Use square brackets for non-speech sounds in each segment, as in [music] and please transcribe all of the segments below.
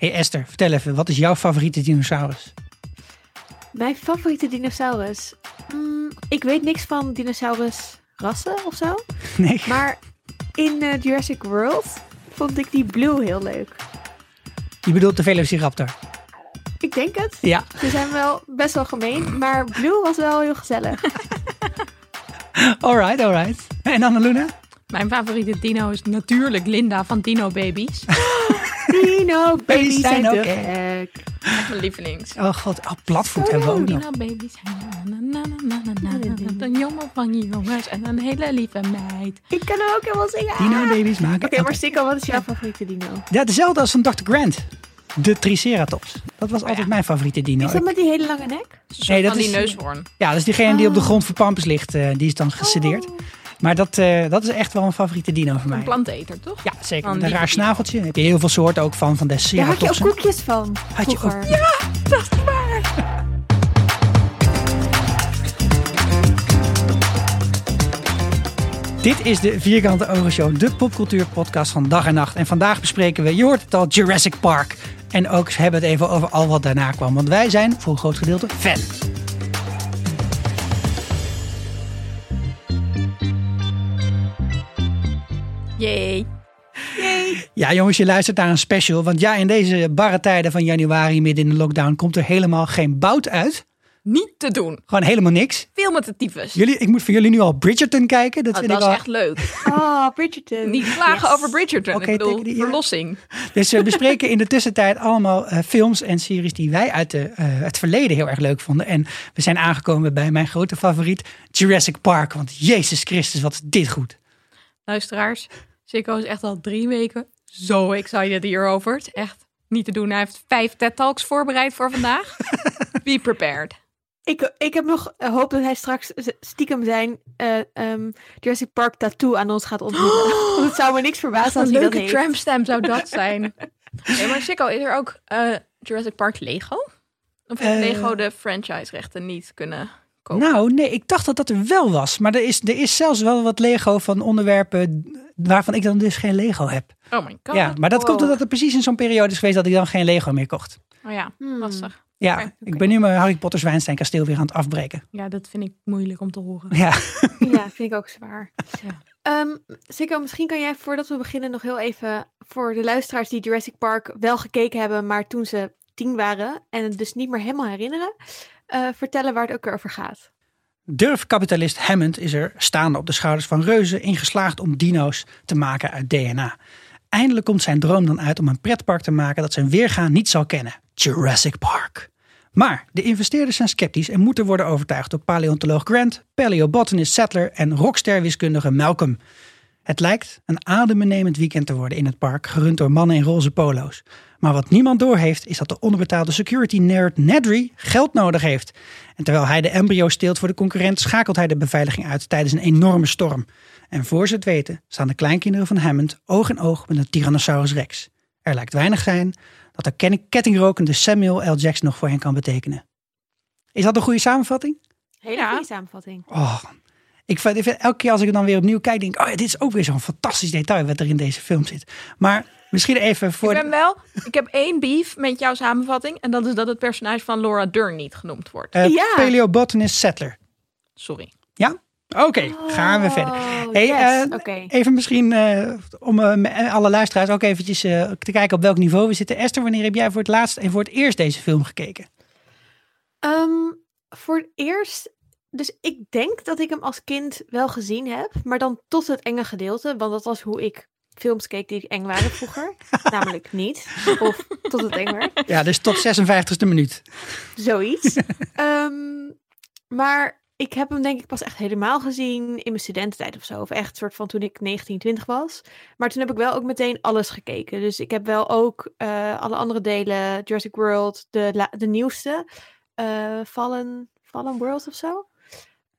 hey Esther, vertel even, wat is jouw favoriete dinosaurus? Mijn favoriete dinosaurus? Mm, ik weet niks van dinosaurusrassen of zo. [laughs] Nee? Maar in eh, Jurassic World vond ik die Blue heel leuk. Je bedoelt de Velociraptor? Ik denk het. Ja. Ze zijn wel best wel gemeen, maar Blue was wel heel gezellig. [laughs] Alright, alright. En Annaluna? Mijn favoriete dino is natuurlijk Linda van Dino Babies. [laughs] Dino baby's zijn zijn ook gek. Echt mijn lievelings. Oh god, oh, platvoet hebben we ook nog. Dino Babies zijn een jongen van jongens en een hele lieve meid. Ik kan hem ook helemaal zingen. Dino babies maken. Oké, maar Sikko, wat is jouw favoriete dino? Ja, dezelfde als van Dr. Grant. De Triceratops. Dat was altijd mijn favoriete dino. Is dat met die hele lange nek? Nee, dat van die is- neushoorn. Ja, dat is diegene die op de grond voor pampers ligt. eh, die is dan gesedeerd. Maar dat, eh, dat is echt wel een favoriete dino voor Een mij. planteter, toch? Ja, zeker. Van Met een raar snaveltje. Daar heb je heel veel soorten ook van, van de Daar had je ook koekjes van Had je ook-. Ja. Dat is waar. Dit is de Vierkante Ogen Show, de popcultuurpodcast van dag en nacht. En vandaag bespreken we, je hoort het al, Jurassic Park. En ook hebben we het even over al wat daarna kwam. Want wij zijn voor een groot gedeelte fan. Jee. Ja, jongens, je luistert naar een special. Want ja, in deze barre tijden van januari, midden in de lockdown, komt er helemaal geen bout uit. Niet te doen. Gewoon helemaal niks. Veel met de tyfus. Jullie, ik moet voor jullie nu al Bridgerton kijken. Dat Oh, vind dat ik is echt leuk. Oh, Bridgerton. Niet klagen Yes. over Bridgerton. Oké, ik bedoel, teken die, ja. verlossing. Dus we bespreken in de tussentijd allemaal eh, films en series die wij uit de, eh, het verleden heel erg leuk vonden. En we zijn aangekomen bij mijn grote favoriet, Jurassic Park. Want Jezus Christus, wat is dit goed. Luisteraars, Sikko is echt al drie weken zo excited hierover. Het is echt niet te doen. Hij heeft vijf TED-talks voorbereid voor vandaag. [laughs] Be prepared. Ik, ik heb nog eh, hoop dat hij straks stiekem zijn eh, ehm, Jurassic Park tattoo aan ons gaat ontmoeten. [gasps] [laughs] Het zou me niks verbazen als Een hij dat leuke heeft. trampstamp zou dat [laughs] zijn. hey, maar Sikko, is er ook eh, Jurassic Park Lego? Of heeft. Lego de franchise-rechten niet kunnen kopen? Nou, nee, ik dacht dat dat er wel was. Maar er is, er is zelfs wel wat Lego van onderwerpen waarvan ik dan dus geen Lego heb. oh my god. Ja, maar dat Wow. komt omdat er precies in zo'n periode is geweest dat ik dan geen Lego meer kocht. Oh ja, Hmm. lastig. Ja, ik ben nu mijn Harry Potter Zwijnstein kasteel weer aan het afbreken. Ja, dat vind ik moeilijk om te horen. Ja, [laughs] Ja, vind ik ook zwaar. Ja. Ehm, Sikko, misschien kan jij voordat we beginnen nog heel even voor de luisteraars die Jurassic Park wel gekeken hebben, maar toen ze tien waren en het dus niet meer helemaal herinneren, eh, vertellen waar het ook over gaat. Durfkapitalist Hammond is er staande op de schouders van reuzen in geslaagd om dino's te maken uit DNA. Eindelijk komt zijn droom dan uit om een pretpark te maken dat zijn weergaan niet zal kennen: Jurassic Park. Maar de investeerders zijn sceptisch en moeten worden overtuigd door paleontoloog Grant, paleobotanist Sattler en rockster-wiskundige Malcolm. Het lijkt een adembenemend weekend te worden in het park, gerund door mannen in roze polo's. Maar wat niemand doorheeft is dat de onderbetaalde security nerd Nedry geld nodig heeft. En terwijl hij de embryo steelt voor de concurrent, schakelt hij de beveiliging uit tijdens een enorme storm. En voor ze het weten staan de kleinkinderen van Hammond oog in oog met een Tyrannosaurus Rex. Er lijkt weinig zijn dat de ken- kettingrokende Samuel L. Jackson nog voor hen kan betekenen. Is dat een goede samenvatting? Hele Ja. goede samenvatting. Oh, ik vind, ik vind- elke keer als ik er dan weer opnieuw kijk, denk ik, oh ja, dit is ook weer zo'n fantastisch detail wat er in deze film zit. Maar misschien even voor... Ik ben wel, ik heb één beef met jouw samenvatting. En dat is dat het personage van Laura Dern niet genoemd wordt. eh, Ja. Paleobotanist Settler. Sorry. Ja? Oké, gaan we verder. Oh, Hey, yes. eh. Even misschien eh, om alle luisteraars ook eventjes te kijken op welk niveau we zitten. Esther, wanneer heb jij voor het laatst en voor het eerst deze film gekeken? Ehm, voor het eerst, dus ik denk dat ik hem als kind wel gezien heb, maar dan tot het enge gedeelte, want dat was hoe ik films keek die eng waren vroeger. [laughs] Namelijk niet. Of tot het eng werd. Ja, dus tot 56e minuut. Zoiets. [laughs] Ehm, maar ik heb hem denk ik pas echt helemaal gezien in mijn studententijd of zo. Of echt soort van toen ik 19, 20 was. Maar toen heb ik wel ook meteen alles gekeken. Dus ik heb wel ook eh, alle andere delen, Jurassic World, de, de nieuwste, eh, Fallen, Fallen World of zo.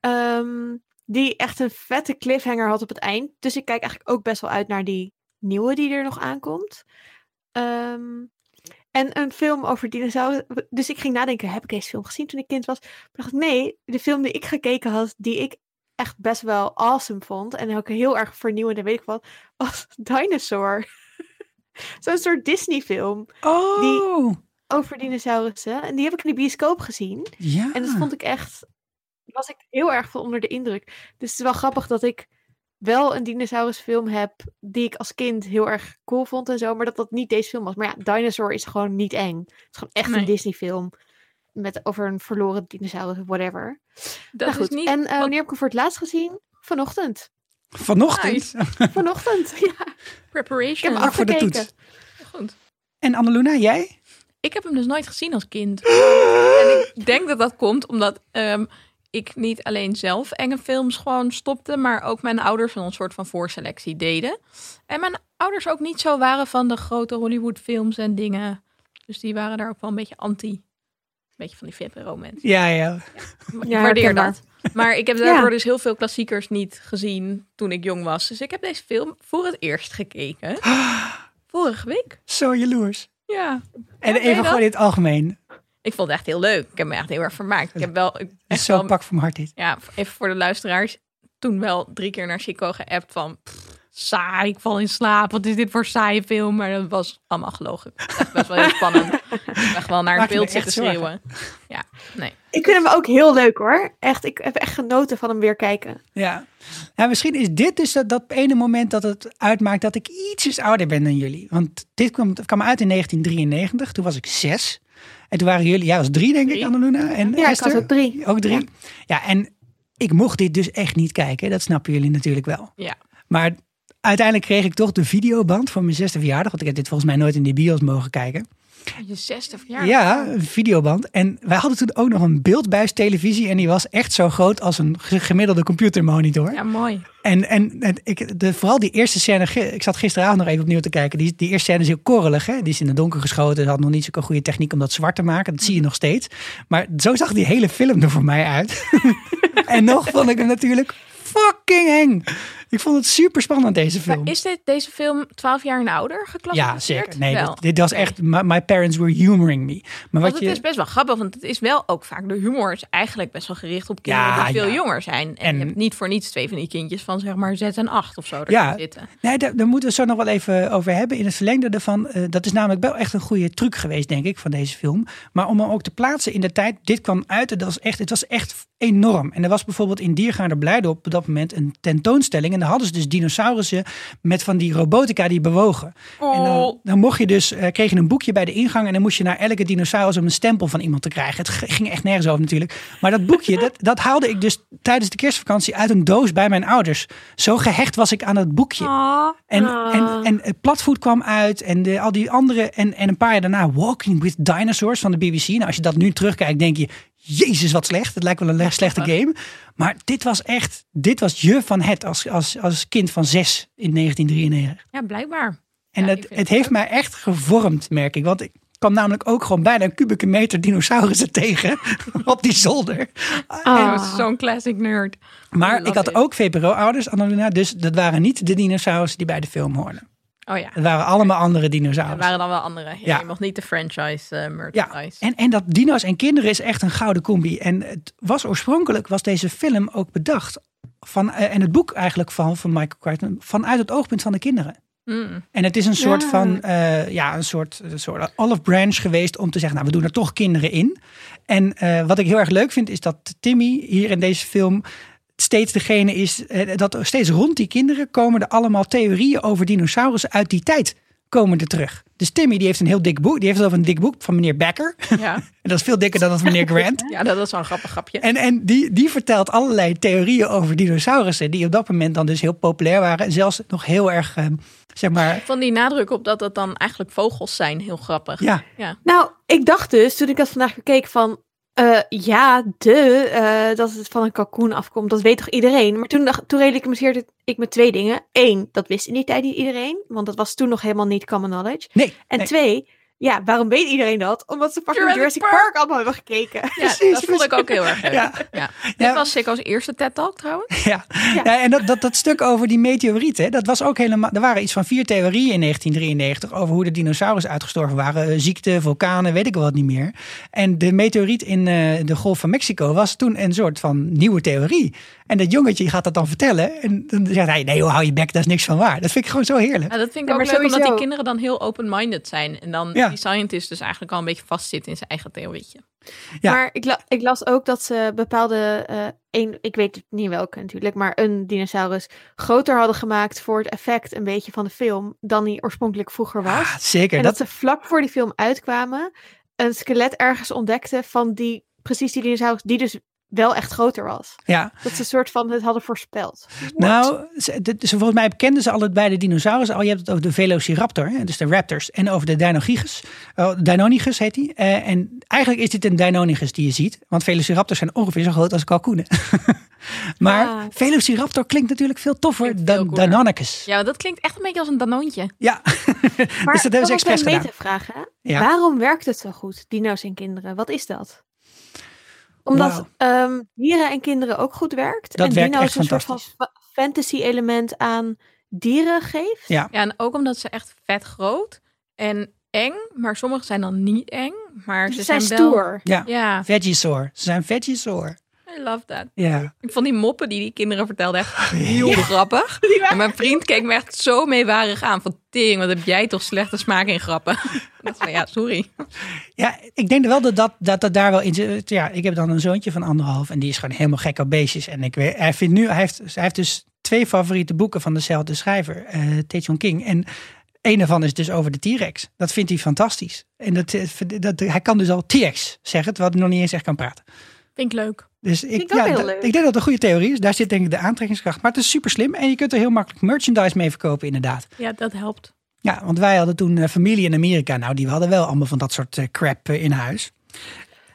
Ehm, die echt een vette cliffhanger had op het eind. Dus ik kijk eigenlijk ook best wel uit naar die nieuwe die er nog aankomt. Ehm, en een film over dinosaurussen. Dus ik ging nadenken, heb ik deze film gezien toen ik kind was? Maar dacht nee, de film die ik gekeken had, die ik echt best wel awesome vond. En ook heel erg vernieuwend en weet ik wat, was [laughs] Dinosaur. [laughs] Zo'n soort Disney-film Oh, over dinosaurussen. En die heb ik in de bioscoop gezien. ja. En dat vond ik echt, was ik heel erg van onder de indruk. Dus het is wel grappig dat ik wel een dinosaurusfilm heb die ik als kind heel erg cool vond en zo, maar dat dat niet deze film was. Maar ja, Dinosaur is gewoon niet eng. Het is gewoon echt Nee. een Disney film met over een verloren dinosaurus of whatever. Dat Nou goed, is niet... en eh, wanneer heb ik hem voor het laatst gezien? Vanochtend. Vanochtend. Nice. [laughs] Vanochtend, [laughs] ja. Ik heb Preparation. hem Vlak voor de afgekeken. toets. Goed. En Annaluna, jij? Ik heb hem dus nooit gezien als kind. [gasps] en ik denk dat dat komt omdat ehm, ik niet alleen zelf enge films gewoon stopte, maar ook mijn ouders een soort van voorselectie deden. En mijn ouders ook niet zo waren van de grote Hollywood films en dingen. Dus die waren daar ook wel een beetje anti. Een beetje van die VPRO mensen. Ja, ja. Ik Ja, waardeer dat. Maar ik heb daardoor Ja. dus heel veel klassiekers niet gezien toen ik jong was. Dus ik heb deze film voor het eerst gekeken. [gasps] Vorige week. Zo jaloers. Ja. En Ja, even gewoon in het algemeen. Ik vond het echt heel leuk. Ik heb me echt heel erg vermaakt. Ik heb wel ik- Het echt zo'n wel, pak van mijn hart dit. ja, even voor de luisteraars. Toen wel drie keer naar Chico geappt van pff, saai, ik val in slaap. Wat is dit voor saaie film? Maar dat was allemaal gelogen. Het was echt best wel heel spannend. [laughs] Echt wel naar een Maak je me beeld zitten echt zorgen. schreeuwen. Ja, nee. Ik vind hem ook heel leuk hoor. Echt, ik heb echt genoten van hem weer kijken. Ja. ja, misschien is dit dus dat, dat ene moment dat het uitmaakt dat ik ietsjes ouder ben dan jullie. Want dit kwam, kwam uit in 1993. Toen was ik zes. En toen waren jullie, ja, was drie denk ik, Drie. Annaluna. En Ja, ik Esther. was ook drie. Ook drie. Ja. en ik mocht dit dus echt niet kijken. Dat snappen jullie natuurlijk wel. Ja. Maar uiteindelijk kreeg ik toch de videoband voor mijn zesde verjaardag. Want ik heb dit volgens mij nooit in de bios mogen kijken. Je zesde verjaardag. Ja, een videoband. En wij hadden toen ook nog een beeldbuis televisie. En die was echt zo groot als een ge- gemiddelde computermonitor. Ja, mooi. En, en ik, de, vooral die eerste scène, ik zat gisteravond nog even opnieuw te kijken. Die, die eerste scène is heel korrelig. Hè? Die is in het donker geschoten. Ze had nog niet zo'n goede techniek om dat zwart te maken. Dat zie je nog steeds. Maar zo zag die hele film er voor mij uit. [laughs] en nog vond ik hem natuurlijk fucking eng. Ik vond het super spannend deze Maar film. is dit, deze film 12 jaar en ouder Ja, geclassificeerd? zeker. Nee, Wel. dit, dit was echt, my, my parents were humoring me. Maar Want wat het je, is best wel grappig, want het is wel ook vaak de humor is eigenlijk best wel gericht op kinderen Ja, die veel ja. jonger zijn. En, En- je hebt niet voor niets twee van die kindjes van zeg maar 6 en 8 of zo Ja. zitten. Nee, daar, daar moeten we het zo nog wel even over hebben. In het verlengde ervan. eh, dat is namelijk wel echt een goede truc geweest, denk ik, van deze film. Maar om hem ook te plaatsen in de tijd. Dit kwam uit. Dat was echt, het was echt enorm. En er was bijvoorbeeld in Diergaarde Blijdorp op dat moment een tentoonstelling. En daar hadden ze dus dinosaurussen met van die robotica die bewogen. En dan, dan mocht je dus, eh, kreeg je een boekje bij de ingang. En dan moest je naar elke dinosaurus om een stempel van iemand te krijgen. Het ging echt nergens over natuurlijk. Maar dat boekje, dat, dat haalde ik dus tijdens de kerstvakantie uit een doos bij mijn ouders. Zo gehecht was ik aan dat boekje. En, en, en het platvoet kwam uit en de, al die andere. En, en een paar jaar daarna Walking with Dinosaurs van de BBC. Nou, als je dat nu terugkijkt, denk je. Jezus, wat slecht. Het lijkt wel een le- slechte game. Maar dit was echt. Dit was je van het als, als, als kind van zes in 1993. Ja, blijkbaar. En Ja, het, het het heeft mij echt gevormd, merk ik. Want ik kwam namelijk ook gewoon bijna een kubieke meter dinosaurussen [laughs] tegen op die zolder. Was zo'n classic nerd. Maar ik had it. ook VPRO-ouders. Dus dat waren niet de dinosaurussen die bij de film hoorden. Oh ja, Het waren allemaal andere er dinosaurussen. waren dan wel andere. Ja, Ja. Je mocht niet de franchise Ja, merchandise. en, en dat dino's en kinderen is echt een gouden combi. En het was oorspronkelijk, was deze film ook bedacht. Van, eh, en het boek eigenlijk van, van Michael Crichton, vanuit het oogpunt van de kinderen. Mm. En het is een soort Ja. van, eh, ja, een soort, een soort olive branch geweest om te zeggen, nou, we doen er toch kinderen in. En eh, wat ik heel erg leuk vind, is dat Timmy hier in deze film steeds degene is, eh, dat er steeds rond die kinderen komen er allemaal theorieën over dinosaurussen uit die tijd komen er terug. Dus Timmy die heeft een heel dik boek, die heeft het over een dik boek van meneer Becker. Ja. En [laughs] dat is veel dikker dan dat van meneer Grant. ja, dat is wel een grappig grapje. En, en die, die vertelt allerlei theorieën over dinosaurussen, die op dat moment dan dus heel populair waren. En zelfs nog heel erg, eh, zeg maar, Van die nadruk op dat het dan eigenlijk vogels zijn, heel grappig. ja, Ja. Nou, ik dacht dus, toen ik dat vandaag bekeek, van... eh, ja, de, eh, dat het van een kalkoen afkomt, dat weet toch iedereen? Maar toen, dacht, toen realiseerde ik me twee dingen. Eén, dat wist in die tijd niet iedereen, want dat was toen nog helemaal niet common knowledge. nee. En nee. twee, ja, waarom weet iedereen dat? Omdat ze fucking Jurassic Jurassic, Park. Park. allemaal hebben gekeken. Ja, Precies, dat vond ik ook heel erg leuk. Ja. Ja. Dit Ja. was Sikko's eerste TED-talk trouwens. [laughs] Ja, ja. en dat, dat, dat stuk over die meteorieten, dat was ook helemaal. Er waren iets van vier theorieën in 1993 over hoe de dinosaurussen uitgestorven waren. Eh, Ziekte, vulkanen, weet ik wel wat niet meer. En de meteoriet in eh, de Golf van Mexico was toen een soort van nieuwe theorie. En dat jongetje gaat dat dan vertellen. En dan zegt hij: Nee, joh, hou je bek, dat is niks van waar. Dat vind ik gewoon zo heerlijk. Ja, dat vind ik Ja, ook maar leuk, omdat die kinderen dan heel open-minded zijn. En dan Ja. die scientist dus eigenlijk al een beetje vastzit in zijn eigen theorietje. Ja. Maar ik, la- ik las ook dat ze bepaalde, eh een, ik weet het niet welke natuurlijk, maar een dinosaurus groter hadden gemaakt voor het effect een beetje van de film dan die oorspronkelijk vroeger was. Ah, zeker. en Dat, dat, ze vlak voor die film uitkwamen een skelet ergens ontdekten van die, precies die dinosaurus, die dus wel echt groter was. ja. Dat ze een soort van het hadden voorspeld. Nou, ze, volgens mij kenden ze allebei de dinosaurussen al. Je hebt het over de Velociraptor, hè, dus de raptors, en over de Deinonychus. Oh, Deinonychus heet die. Eh, en eigenlijk is dit een Deinonychus die je ziet, want Velociraptors zijn ongeveer zo groot als kalkoenen. [laughs] maar Ah. Velociraptor klinkt natuurlijk veel toffer Klinkt dan cooler. Deinonychus. Ja, dat klinkt echt een beetje als een danoontje. Ja, [laughs] Maar dus dat hebben ze expres een gedaan. Ja. Waarom werkt het zo goed, dino's en kinderen? Wat is dat? Omdat ehm, dieren en kinderen ook goed werkt. Dat en werkt dino's echt een soort van fantasy element aan dieren geeft. Ja. Ja, en ook omdat ze echt vet groot en eng. Maar sommige zijn dan niet eng. Maar ze ze zijn zijn, wel... stoer. Ja, Ja. Ze zijn Vegisaur. I love that. Ja. Ik vond die moppen die die kinderen vertelden echt [laughs] heel grappig. [laughs] En mijn vriend keek me echt zo meewarig aan. Van tering, wat heb jij toch slechte smaak in grappen. [laughs] Dat van, ja, sorry. Ja, ik denk wel dat dat, dat, dat daar wel in zit. Ja, ik heb dan een zoontje van anderhalf en die is gewoon helemaal gek op beestjes. En ik weet, hij vindt nu, hij heeft, hij heeft dus twee favoriete boeken van dezelfde schrijver, eh Tae King. En een daarvan is dus over de T-Rex. Dat vindt hij fantastisch. En dat, dat, hij kan dus al T-Rex zeggen, terwijl hij nog niet eens echt kan praten. Vind ik leuk. Dus ik, ja, ik denk dat het een goede theorie is. Daar zit denk ik de aantrekkingskracht. Maar het is super slim en je kunt er heel makkelijk merchandise mee verkopen inderdaad. Ja, dat helpt. Ja, want wij hadden toen eh, familie in Amerika. Nou, die hadden wel allemaal van dat soort eh, crap eh, in huis.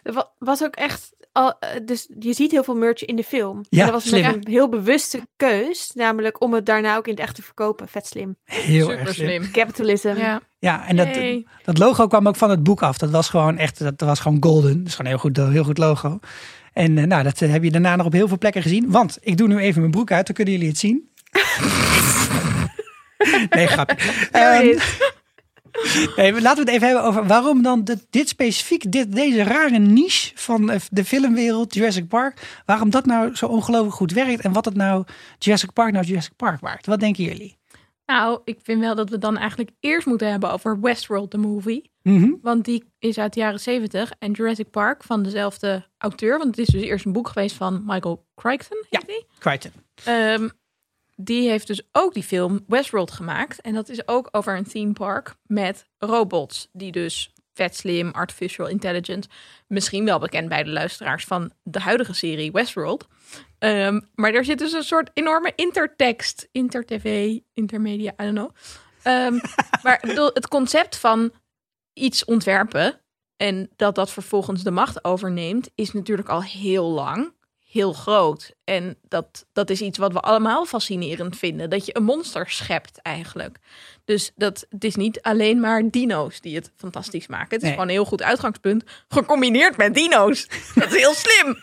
Er wa- was ook echt. Al, dus je ziet heel veel merch in de film. Ja, En dat was slim. een heel bewuste keus. Namelijk om het daarna ook in het echt te verkopen. Vet slim. Heel Super erg slim. slim. Capitalism. Ja. Ja, en dat, dat logo kwam ook van het boek af. Dat was gewoon echt, dat was gewoon golden. Dat is gewoon een heel goed, heel goed logo. En eh, nou, dat eh, heb je daarna nog op heel veel plekken gezien. Want ik doe nu even mijn broek uit, dan kunnen jullie het zien. [laughs] nee, grapje. Ehm, nee, laten we het even hebben over waarom dan dit, dit specifiek, dit, deze rare niche van eh, de filmwereld, Jurassic Park, waarom dat nou zo ongelooflijk goed werkt en wat het nou Jurassic Park nou Jurassic Park maakt. Wat denken jullie? Nou, ik vind wel dat we dan eigenlijk eerst moeten hebben over Westworld, de movie. Mhm. Want die is uit de jaren 70 en Jurassic Park van dezelfde auteur. Want het is dus eerst een boek geweest van Michael Crichton. heet die? Crichton. Ehm, die heeft dus ook die film Westworld gemaakt. En dat is ook over een theme park met robots. Die dus vet slim, artificial intelligence. Misschien wel bekend bij de luisteraars van de huidige serie Westworld. Ehm, maar er zit dus een soort enorme intertekst. Inter-tv, intermedia, I don't know. Ehm, [laughs] maar bedoel, het concept van iets ontwerpen... en dat dat vervolgens de macht overneemt... is natuurlijk al heel lang heel groot. En dat, dat is iets wat we allemaal fascinerend vinden. Dat je een monster schept eigenlijk. Dus dat, het is niet alleen maar dino's die het fantastisch maken. Het is Nee. gewoon een heel goed uitgangspunt. Gecombineerd met dino's. [laughs] Dat is heel slim. [laughs]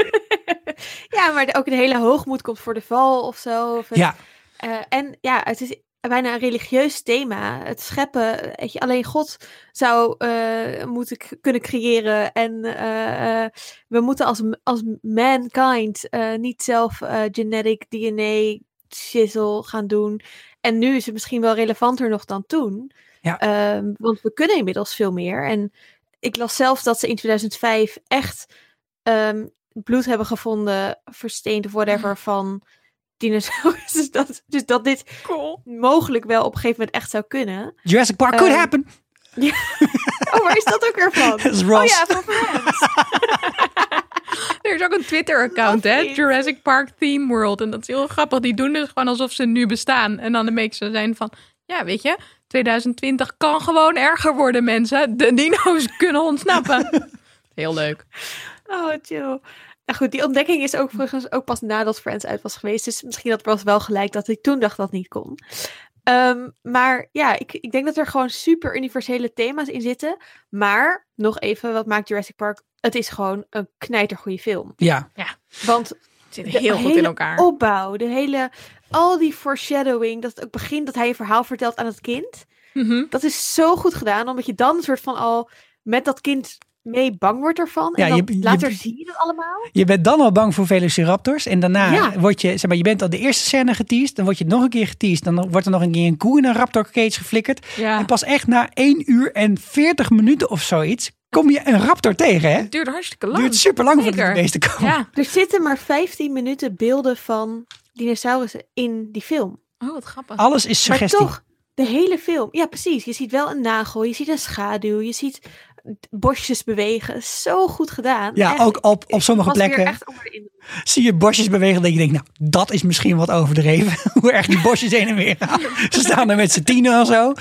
Ja, maar de- ook de hele hoogmoed komt voor de val of zo. Of het- Ja, Eh, en ja, het is bijna een religieus thema. Het scheppen, weet je, alleen God zou eh, moeten kunnen creëren. En eh, eh, we moeten als, als mankind niet zelf genetic DNA shizzle gaan doen. En nu is het misschien wel relevanter nog dan toen. Ja. Ehm, want we kunnen inmiddels veel meer. En ik las zelf dat ze in 2005 echt ehm, bloed hebben gevonden, versteend of whatever, van dinosaurus. [laughs] Dus dat, dus dat dit Cool. mogelijk wel op een gegeven moment echt zou kunnen. Jurassic Park could Ehm, happen. [laughs] Oh, waar is dat ook weer van? [laughs] Dat is Oh ja, van Friends. Er is ook een Twitter-account, hè? Jurassic Park Theme World. En dat is heel grappig. Die doen dus gewoon alsof ze nu bestaan. En dan de make ze zijn van... Ja, weet je, 2020 kan gewoon erger worden, mensen. De dino's kunnen ontsnappen. Heel leuk. Oh, chill. Nou goed, die ontdekking is ook volgens ook pas nadat Friends uit was geweest. Dus misschien had Ross wel gelijk dat ik toen dacht dat het niet kon. Ehm, maar ja, ik, ik denk dat er gewoon super universele thema's in zitten. Maar nog even, wat maakt Jurassic Park? Het is gewoon een knijtergoeie film. Ja, Want Het zit de heel goed hele in elkaar. opbouw, de hele, al die foreshadowing, dat het ook begint dat hij een verhaal vertelt aan het kind. Mhm. Dat is zo goed gedaan, omdat je dan een soort van al met dat kind mee bang wordt ervan. En Ja, dan je- je- later zie je dat allemaal. je bent dan al bang voor Velociraptors. En daarna Ja. word je, zeg maar, je bent al de eerste scène geteased. Dan word je nog een keer geteased. Dan wordt er nog een keer een koe in een raptor cage geflikkerd. Ja. En pas echt na 1 uur en 40 minuten of zoiets kom je een raptor tegen. Hè? Het duurt hartstikke lang. Het duurt super lang voordat Zeker. die beesten komen. Ja. Er zitten maar 15 minuten beelden van dinosaurussen in die film. Oh, wat grappig. Alles is Maar suggestie. toch, de hele film. Ja, precies. Je ziet wel een nagel, je ziet een schaduw, je ziet bosjes bewegen. Zo goed gedaan. Ja, Echt. ook op, op sommige plekken echt zie je bosjes bewegen. Dat je denkt, nou, dat is misschien wat overdreven. [laughs] Hoe erg die bosjes heen en weer gaan. [laughs] Ze staan er met z'n tienen of zo.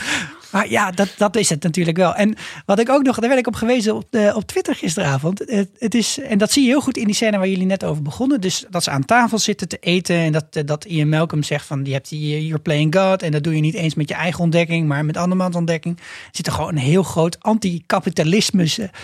Maar ja, dat, dat is het natuurlijk wel. En wat ik ook nog, daar werd ik op gewezen op, de, op Twitter gisteravond. Het, het is, en dat zie je heel goed in die scène waar jullie net over begonnen. Dus dat ze aan tafel zitten te eten. En dat, eh, dat Ian Malcolm zegt van, je hebt die, you're playing God. En dat doe je niet eens met je eigen ontdekking, maar met andermans ontdekking. Er zit er gewoon een heel groot anti-kapitalisme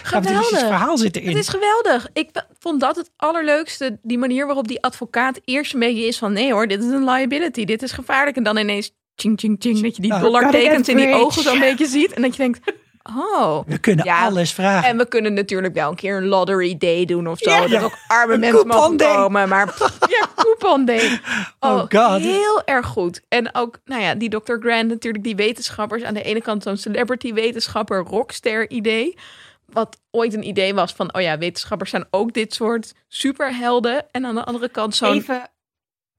kapitalistisch verhaal zit erin. Het is geweldig. Ik vond dat het allerleukste. Die manier waarop die advocaat eerst een beetje is van... nee hoor, dit is een liability, dit is gevaarlijk. En dan ineens ching, ching, ching... dat je die dollartekens in die ogen zo'n beetje ziet. En dat je denkt, oh... We kunnen Ja, alles vragen. En we kunnen natuurlijk wel een keer een lottery day doen of zo. Ja, dat ja. ook arme Een mensen mogen day. komen. Maar [laughs] ja, coupon day. Oh Oh, God. Heel erg goed. En ook, nou ja, die Dr. Grant natuurlijk, die wetenschappers. Aan de ene kant zo'n celebrity wetenschapper, rockster idee. Wat ooit een idee was van, oh ja, wetenschappers zijn ook dit soort superhelden. En aan de andere kant zo'n... Even,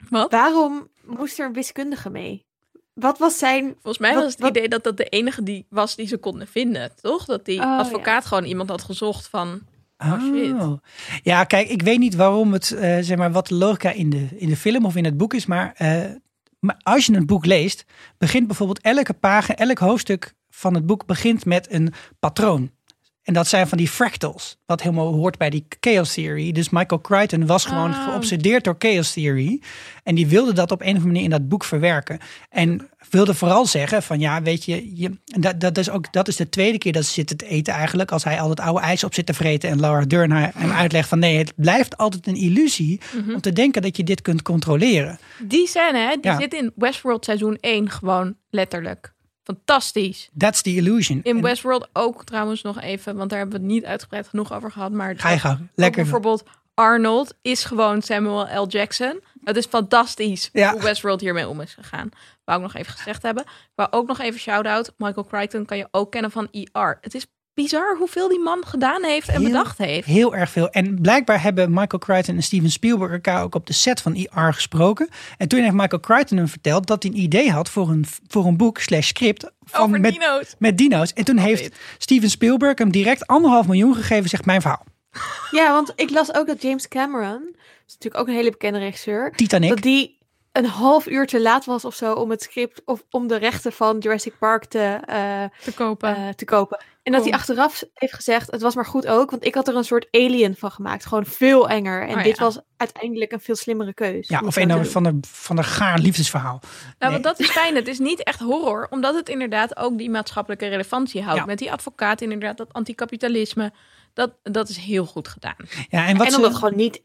Wat? waarom moest er een wiskundige mee? Wat was zijn... Volgens mij Wat- was het wat- idee dat dat de enige die was die ze konden vinden, toch? Dat die Oh, advocaat gewoon iemand had gezocht van... Oh, shit. Oh. Ja, kijk, ik weet niet waarom het, eh, zeg maar, wat de logica in de, in de film of in het boek is, maar, eh, maar als je een boek leest, begint bijvoorbeeld elke pagina, elk hoofdstuk van het boek begint met een patroon. En dat zijn van die fractals, wat helemaal hoort bij die chaos theory. Dus Michael Crichton was gewoon Ah. geobsedeerd door chaos theory. En die wilde dat op een of andere manier in dat boek verwerken. En wilde vooral zeggen van ja, weet je, je en dat, dat, is ook, dat is de tweede keer dat ze zitten te eten eigenlijk. Als hij al dat oude ijs op zit te vreten en Laura Dern hem uitlegt van nee, het blijft altijd een illusie om te denken dat je dit kunt controleren. Die scène, hè, die Ja. zit in Westworld seizoen 1 gewoon letterlijk. Fantastisch. That's the illusion. In Westworld ook trouwens nog even, want daar hebben we het niet uitgebreid genoeg over gehad. Maar Ga je gang, lekker. bijvoorbeeld Arnold is gewoon Samuel L. Jackson. Het is fantastisch Ja. hoe Westworld hiermee om is gegaan. Wou ik nog even gezegd hebben. Wou ook nog even shout-out. Michael Crichton kan je ook kennen van ER. Het is bizar hoeveel die man gedaan heeft en Heel- bedacht heeft. Heel erg veel. En blijkbaar hebben Michael Crichton en Steven Spielberg elkaar ook op de set van ER gesproken. En toen heeft Michael Crichton hem verteld dat hij een idee had voor een, voor een boek slash script van Over met, dino's. met dino's. En toen heeft dit. Steven Spielberg hem direct anderhalf miljoen gegeven, zegt mijn verhaal. [laughs] Ja, want ik las ook dat James Cameron, dat is natuurlijk ook een hele bekende regisseur, Titanic. dat die een half uur te laat was of zo om het script of om de rechten van Jurassic Park te, eh, Te kopen. eh, te kopen. En dat hij achteraf heeft gezegd, het was maar goed ook, want ik had er een soort alien van gemaakt. Gewoon veel enger. En Oh, dit ja. was uiteindelijk een veel slimmere keus. ja, of een van de, van de gaar liefdesverhaal. Nou, Nee. want dat is fijn. Het is niet echt horror, omdat het inderdaad ook die maatschappelijke relevantie houdt. Ja. Met die advocaat, inderdaad, dat anticapitalisme. Dat, dat is heel goed gedaan. Ja, en wat en ze, omdat het gewoon niet...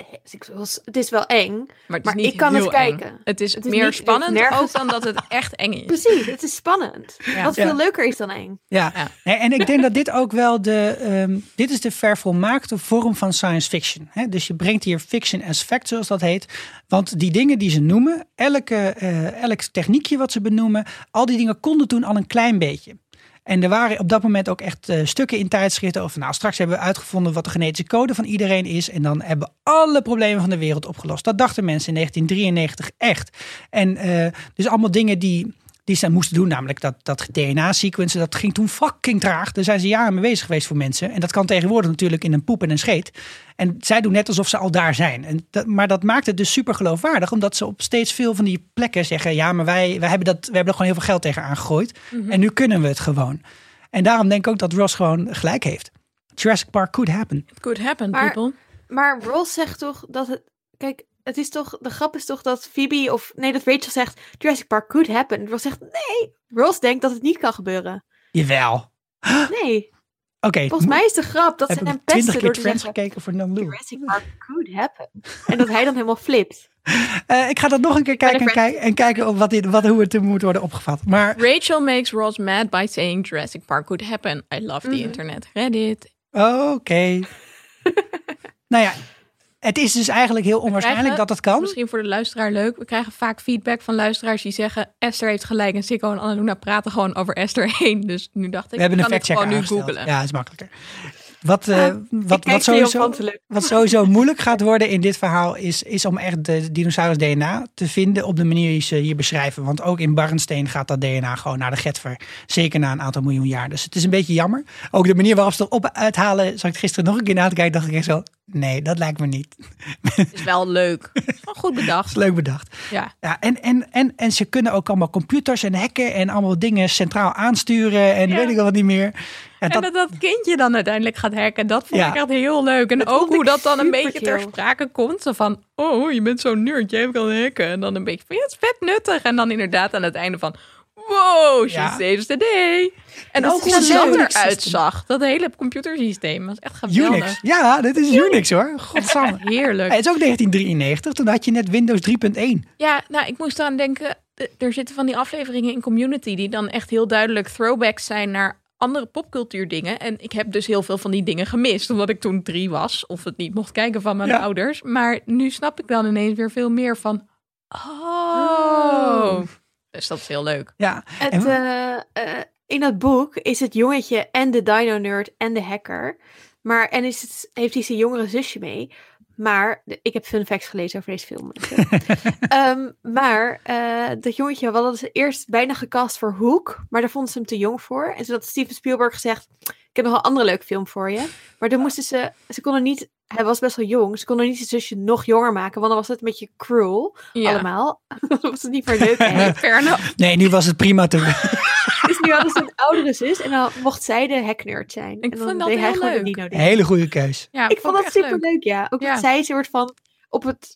Het is wel eng. Maar, het is Maar niet ik kan heel het eng. kijken. Het is, Het is meer niet- spannend nergens- ook dan dat het echt eng is. [laughs] Precies, het is spannend. Ja. Wat Ja. veel leuker is dan eng. Ja, Ja. En ik denk dat dit ook wel de. ehm, dit is de vervolmaakte vorm van science fiction. Hè? Dus je brengt hier fiction as fact, zoals dat heet. Want die dingen die ze noemen, elke, eh, elk techniekje wat ze benoemen, al die dingen konden toen al een klein beetje. En er waren op dat moment ook echt eh, stukken in tijdschriften over. Nou, straks hebben we uitgevonden wat de genetische code van iedereen is. En dan hebben we alle problemen van de wereld opgelost. Dat dachten mensen in 1993 echt. En eh, dus allemaal dingen die, die ze moesten doen, namelijk dat, dat DNA-sequencen, dat ging toen fucking traag. Daar zijn ze jaren mee bezig geweest voor mensen. En dat kan tegenwoordig natuurlijk in een poep en een scheet. En zij doen net alsof ze al daar zijn. En dat, maar dat maakt het dus super geloofwaardig, omdat ze op steeds veel van die plekken zeggen: ja, maar wij, wij, hebben, dat, wij hebben er gewoon heel veel geld tegen aangegooid. En nu kunnen we het gewoon. En daarom denk ik ook dat Ross gewoon gelijk heeft. Jurassic Park could happen. It could happen, Maar- people. Maar Ross zegt toch dat het... Kijk, het is toch, de grap is toch dat Phoebe of nee, dat Rachel zegt Jurassic Park could happen. Ross zegt nee. Ross denkt dat het niet kan gebeuren. Jawel. [gasps] Nee, Oké, volgens mij is de grap dat heb ze hem pesten keer door te Friends zeggen gekeken voor No Blue. Jurassic Park could happen. En dat hij dan helemaal flipt. [laughs] Eh, ik ga dat nog een keer kijken en, en kijken of wat, dit, wat, hoe het moet worden opgevat. Maar Rachel makes Ross mad by saying Jurassic Park could happen. I love the Mhm. internet. Reddit. oké. [laughs] nou ja, het is dus eigenlijk heel onwaarschijnlijk krijgen- dat het kan. Misschien voor de luisteraar leuk. We krijgen vaak feedback van luisteraars die zeggen... Esther heeft gelijk en Sikko en Annaluna praten gewoon over Esther [laughs] heen. Dus nu dacht ik, We hebben een kan het gewoon nu googelen. Ja, is makkelijker. Wat, eh, wat, wat, sowieso, wat [laughs] sowieso moeilijk gaat worden in dit verhaal is, is om echt de dinosaurus DNA te vinden op de manier die ze hier beschrijven. Want ook in Barnsteen gaat dat DNA gewoon naar de getver. Zeker na een aantal miljoen jaar. Dus het is een beetje jammer. Ook de manier waarop ze erop uithalen, zag ik gisteren nog een keer na te kijken, dacht ik echt zo, nee, dat lijkt me niet. Het is wel leuk. Het is wel goed bedacht. [laughs] is leuk bedacht. Ja. Ja, en, en, en, en ze kunnen ook allemaal computers en hacken en allemaal dingen centraal aansturen en Ja. weet ik wat niet meer. En dat, dat dat kindje dan uiteindelijk gaat hacken, dat vond Ja. ik echt heel leuk. En Dat ook hoe dat dan een beetje ter sprake komt. Zo van, oh, je bent zo'n nerd, jij kan hacken. En dan een beetje van, ja, het is vet nuttig. En dan inderdaad aan het einde van, wow, she Ja. saves the day. En Dat ook hoe dat eruit zag. Dat hele computersysteem was echt geweldig. Unix. Ja, dit is Unix hoor. Godsamme. Heerlijk. Het is ook 1993, toen had je net Windows 3.1. Ja, nou, ik moest aan denken. Er zitten van die afleveringen in Community die dan echt heel duidelijk throwbacks zijn naar andere popcultuurdingen. En ik heb dus heel veel van die dingen gemist, omdat ik toen drie was of het niet mocht kijken van mijn Ja. ouders. Maar nu snap ik dan ineens weer veel meer van. Oh. Dus dat is heel leuk. Ja, Het, eh, eh, in dat boek is het jongetje en de dino-nerd en de hacker. Maar, en is het, heeft hij zijn jongere zusje mee. Maar, ik heb fun facts gelezen over deze film. [laughs] [laughs] Ehm, maar eh, dat jongetje hadden ze eerst bijna gecast voor Hoek. Maar daar vonden ze hem te jong voor. En had Steven Spielberg gezegd, ik heb nog een andere leuke film voor je. Maar toen moesten ze, ze konden niet, hij was best wel jong. Ze konden niet zijn zusje nog jonger maken. Want dan was het een beetje cruel Ja. allemaal. [laughs] dan was het niet meer leuk. Nee, fair enough. nee, nu was het prima te nu hadden ze een oudere zus en dan mocht zij de hacknerd zijn. Ik en dan vond dat deed hij heel gewoon de leuk. dino ding. Hele goede keus. Ja, Ik vond dat super leuk. ja. Ook Ja. dat zij een soort van op het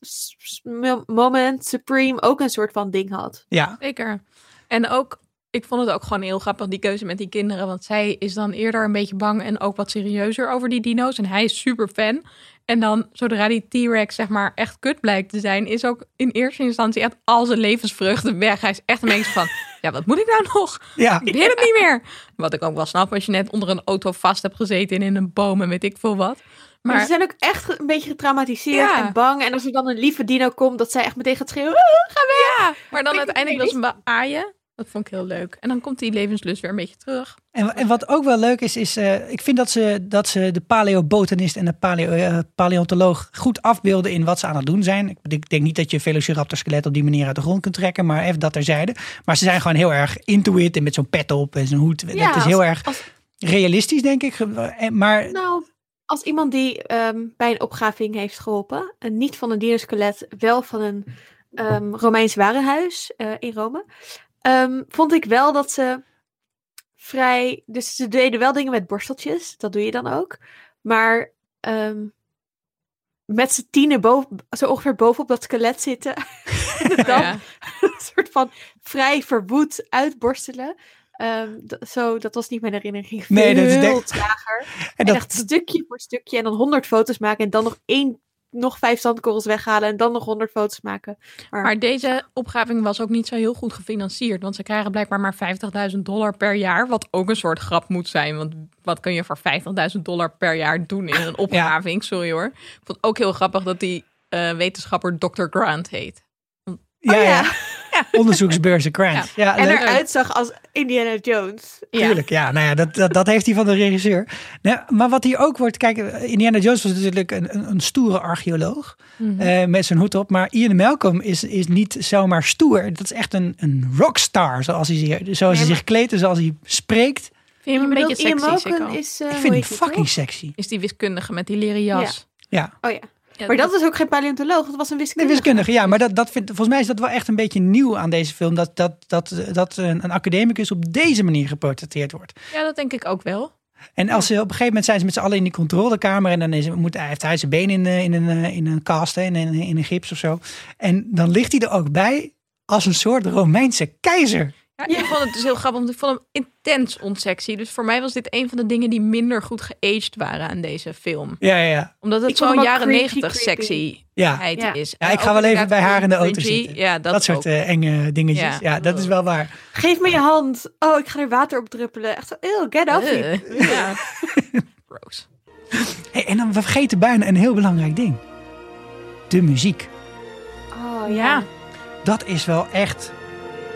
moment Supreme ook een soort van ding had. Ja, Zeker. En ook, ik vond het ook gewoon heel grappig, die keuze met die kinderen. Want zij is dan eerder een beetje bang en ook wat serieuzer over die dino's. En hij is super fan. En dan, zodra die T-Rex zeg maar echt kut blijkt te zijn, is ook in eerste instantie echt al zijn levensvreugde weg. Hij is echt een beetje van, [laughs] ja, wat moet ik nou nog? ja. Ik weet het niet meer. Wat ik ook wel snap als je net onder een auto vast hebt gezeten en in een boom en weet ik veel wat. Maar, Maar ze zijn ook echt een beetje getraumatiseerd Ja. en bang. En als er dan een lieve dino komt, dat zij echt meteen gaat schreeuwen. "Ah, ga weg! ja, maar dan uiteindelijk wil ze hem beaaien. Dat vond ik heel leuk. En dan komt die levenslust weer een beetje terug. En, en wat ook wel leuk is, is eh, ik vind dat ze, dat ze de paleobotanist en de paleo, eh, paleontoloog goed afbeelden in wat ze aan het doen zijn. Ik, ik denk niet dat je een Velociraptor skelet op die manier uit de grond kunt trekken, maar even dat terzijde. Maar ze zijn gewoon heel erg into it en met zo'n pet op en zo'n hoed. Ja, dat is als- heel erg als- realistisch, denk ik. Eh, Maar Nou, als iemand die ehm, bij een opgraving heeft geholpen, en niet van een dierskelet, wel van een ehm, Romeins warenhuis eh, in Rome, ehm, vond ik wel dat ze vrij. Dus ze deden wel dingen met borsteltjes, dat doe je dan ook. Maar ehm, met z'n tienen boven, zo ongeveer bovenop dat skelet zitten. [laughs] en [laughs] Ja. [laughs] een soort van vrij verwoed uitborstelen. Ehm, zo, dat was niet mijn herinnering. Nee, dat is denk- trager. en En dat, echt stukje voor stukje. En dan 100 foto's maken. En dan nog één, nog vijf zandkorrels weghalen. En dan nog 100 foto's maken. Maar, Maar deze opgraving was ook niet zo heel goed gefinancierd. Want ze krijgen blijkbaar maar 50.000 dollar per jaar. Wat ook een soort grap moet zijn. Want wat kun je voor 50.000 dollar per jaar doen in een [laughs] opgraving? Sorry hoor. Ik vond het ook heel grappig dat die eh, wetenschapper Dr. Grant heet. ja, Oh, ja. [laughs] onderzoeksbeurzen Grant. Ja, en leuk. eruit zag als Indiana Jones. Tuurlijk, ja. Nou ja, dat, dat, dat heeft hij van de regisseur. Nou, maar wat hier ook wordt, kijk, Indiana Jones was natuurlijk een, een, een stoere archeoloog. Mhm. eh, met zijn hoed op. Maar Ian Malcolm is, is niet zomaar stoer. Dat is echt een, een rockstar, zoals hij, zich- zoals hij Nee, zich kleedt en zoals hij spreekt. Vind je hem een Je beetje sexy, is... eh, Ik vind hem fucking toch? sexy. Is die wiskundige met die leren jas? Ja, Oh ja. Ja, Maar dat was ook geen paleontoloog. Dat was een nee, wiskundige. wiskundige. Ja, maar dat, dat vind, volgens mij is dat wel echt een beetje nieuw aan deze film. Dat, dat, dat, dat een, een academicus op deze manier geportretteerd wordt. Ja, dat denk ik ook wel. En als ze op een gegeven moment zijn ze met z'n allen in die controlekamer en dan is, moet, hij heeft hij zijn been in, eh, in, een, eh, in een kast, in, een, in een gips of zo. En dan ligt hij er ook bij als een soort Romeinse keizer. Ja, ik vond het dus heel grappig, want ik vond hem intens onsexy. Dus voor mij was dit een van de dingen die minder goed geaged waren aan deze film. Ja, ja, ja. Omdat het zo'n jaren negentig sexy Ja, Ja. is. ja En ik ga wel even bij haar in de auto cringy. zitten. Ja, dat, dat, soort eh, enge dingetjes. Ja. Ja. dat is wel waar. Geef me je hand. Oh, ik ga er water op druppelen. Echt zo, ew, get off me. Eh, [laughs] ja. Gross. Hey, en dan we vergeten bijna een heel belangrijk ding. De muziek. Oh, Ja. ja. Dat is wel echt...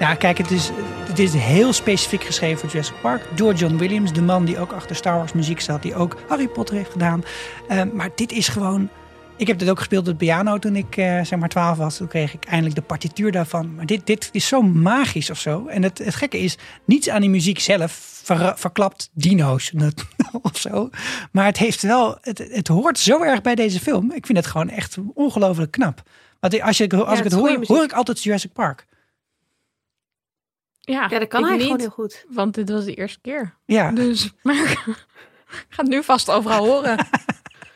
Ja, kijk, het is, het is heel specifiek geschreven voor Jurassic Park. Door John Williams, de man die ook achter Star Wars muziek staat. Die ook Harry Potter heeft gedaan. Eh, maar dit is gewoon... Ik heb dit ook gespeeld op piano toen ik eh, zeg maar 12 was. Toen kreeg ik eindelijk de partituur daarvan. Maar dit, dit is zo magisch of zo. En het, het gekke is, niets aan die muziek zelf ver- verklapt dino's [laughs] of zo. Maar het heeft wel, het, het hoort zo erg bij deze film. Ik vind het gewoon echt ongelooflijk knap. Want als, je, als Ja, ik het hoor, muziek. hoor ik altijd Jurassic Park. Ja, Ja, dat kan ik hij niet, gewoon heel goed. Want dit was de eerste keer. Ja, Dus [laughs] maar, ik ga het nu vast overal horen.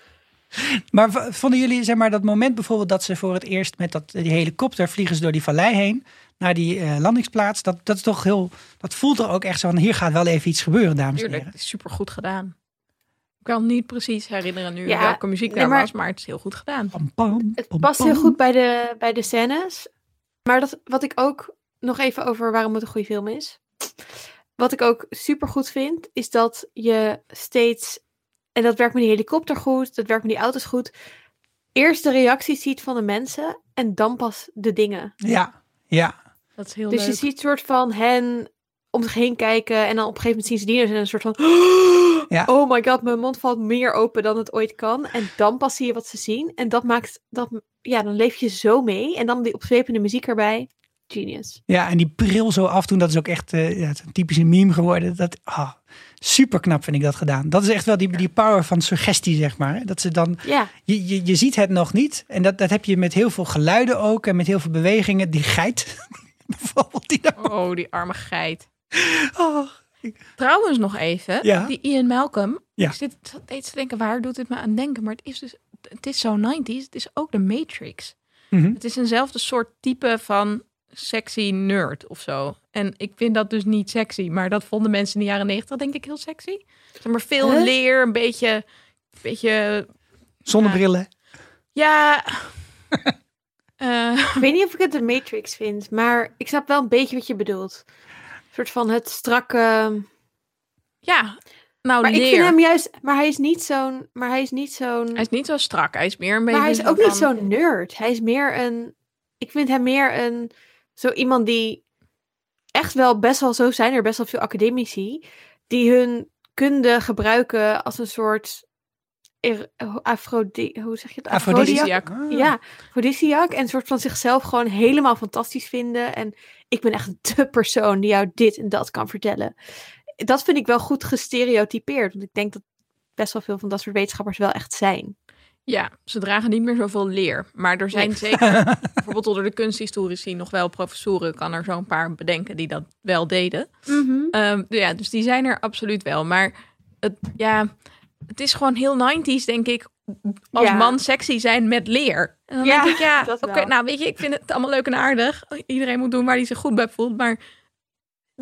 [laughs] maar vonden jullie zeg maar dat moment bijvoorbeeld dat ze voor het eerst met dat, die helikopter vliegen ze door die vallei heen naar die eh, landingsplaats. Dat, dat is toch heel, dat voelt er ook echt zo van hier gaat wel even iets gebeuren, dames en heren. het is super goed gedaan. Ik kan niet precies herinneren nu Ja, welke muziek nee, daar maar- was, maar het is heel goed gedaan. Pam, pam, Het pam, past pam. heel goed bij de, bij de scènes. Maar dat, wat ik ook nog even over waarom het een goede film is. Wat ik ook super goed vind, is dat je steeds. En dat werkt met die helikopter goed, dat werkt met die auto's goed. Eerst de reacties ziet van de mensen en dan pas de dingen. Ja, ja. Dat is heel dus leuk. je ziet soort van hen om zich heen kijken en dan op een gegeven moment zien ze dieren en een soort van [gasps] Ja. oh my god, mijn mond valt meer open dan het ooit kan. En dan pas zie je wat ze zien en dat maakt dat ja, dan leef je zo mee en dan die opzwepende muziek erbij. Genius. Ja, en die bril zo afdoen, dat is ook echt eh, ja, een typische meme geworden. Dat, ah, super knap vind ik dat gedaan. Dat is echt wel die, die power van suggestie, zeg maar. Dat ze dan, Ja, je, je, je ziet het nog niet. En dat, dat heb je met heel veel geluiden ook en met heel veel bewegingen. Die geit, [laughs] bijvoorbeeld. Die daar, Oh, die arme geit. oh, Trouwens nog even, Ja. die Ian Malcolm. Ja. Ik zit steeds te denken, waar doet dit me aan denken? Maar het is dus, het is zo 90s. Het is ook de Matrix. Mhm. Het is eenzelfde soort type van sexy nerd of zo. En ik vind dat dus niet sexy. Maar dat vonden mensen in de jaren 90 denk ik heel sexy. Zeg maar veel Huh? leer, een beetje, een beetje, Zonnebrillen. ja... [laughs] eh, ik weet niet of ik het de Matrix vind, maar ik snap wel een beetje wat je bedoelt. Een soort van het strakke. ja, nou Maar leer. ik vind hem juist, maar hij is niet zo'n, maar hij is niet zo'n. Hij is niet zo strak. Hij is meer een beetje Maar hij is ook niet zo'n nerd. Hij is meer een. Ik vind hem meer een. Zo iemand die. Echt wel best wel zo zijn er best wel veel academici. Die hun kunde gebruiken als een soort. Afrodi hoe zeg je het? Afrodisiac. Ah. Ja, afrodisiac. En een soort van zichzelf gewoon helemaal fantastisch vinden. En ik ben echt de persoon die jou dit en dat kan vertellen. Dat vind ik wel goed gestereotypeerd. Want ik denk dat best wel veel van dat soort wetenschappers wel echt zijn. Ja, ze dragen niet meer zoveel leer. Maar er zijn zeker, [laughs] bijvoorbeeld onder de kunsthistorici, nog wel professoren, kan er zo'n paar bedenken die dat wel deden. Ehm, ja, dus die zijn er absoluut wel. Maar het, ja, het is gewoon heel 90s, denk ik, als Ja. man sexy zijn met leer. En dan Ja, denk ik, ja, oké, nou weet je, ik vind het allemaal leuk en aardig. Iedereen moet doen waar hij zich goed bij voelt, maar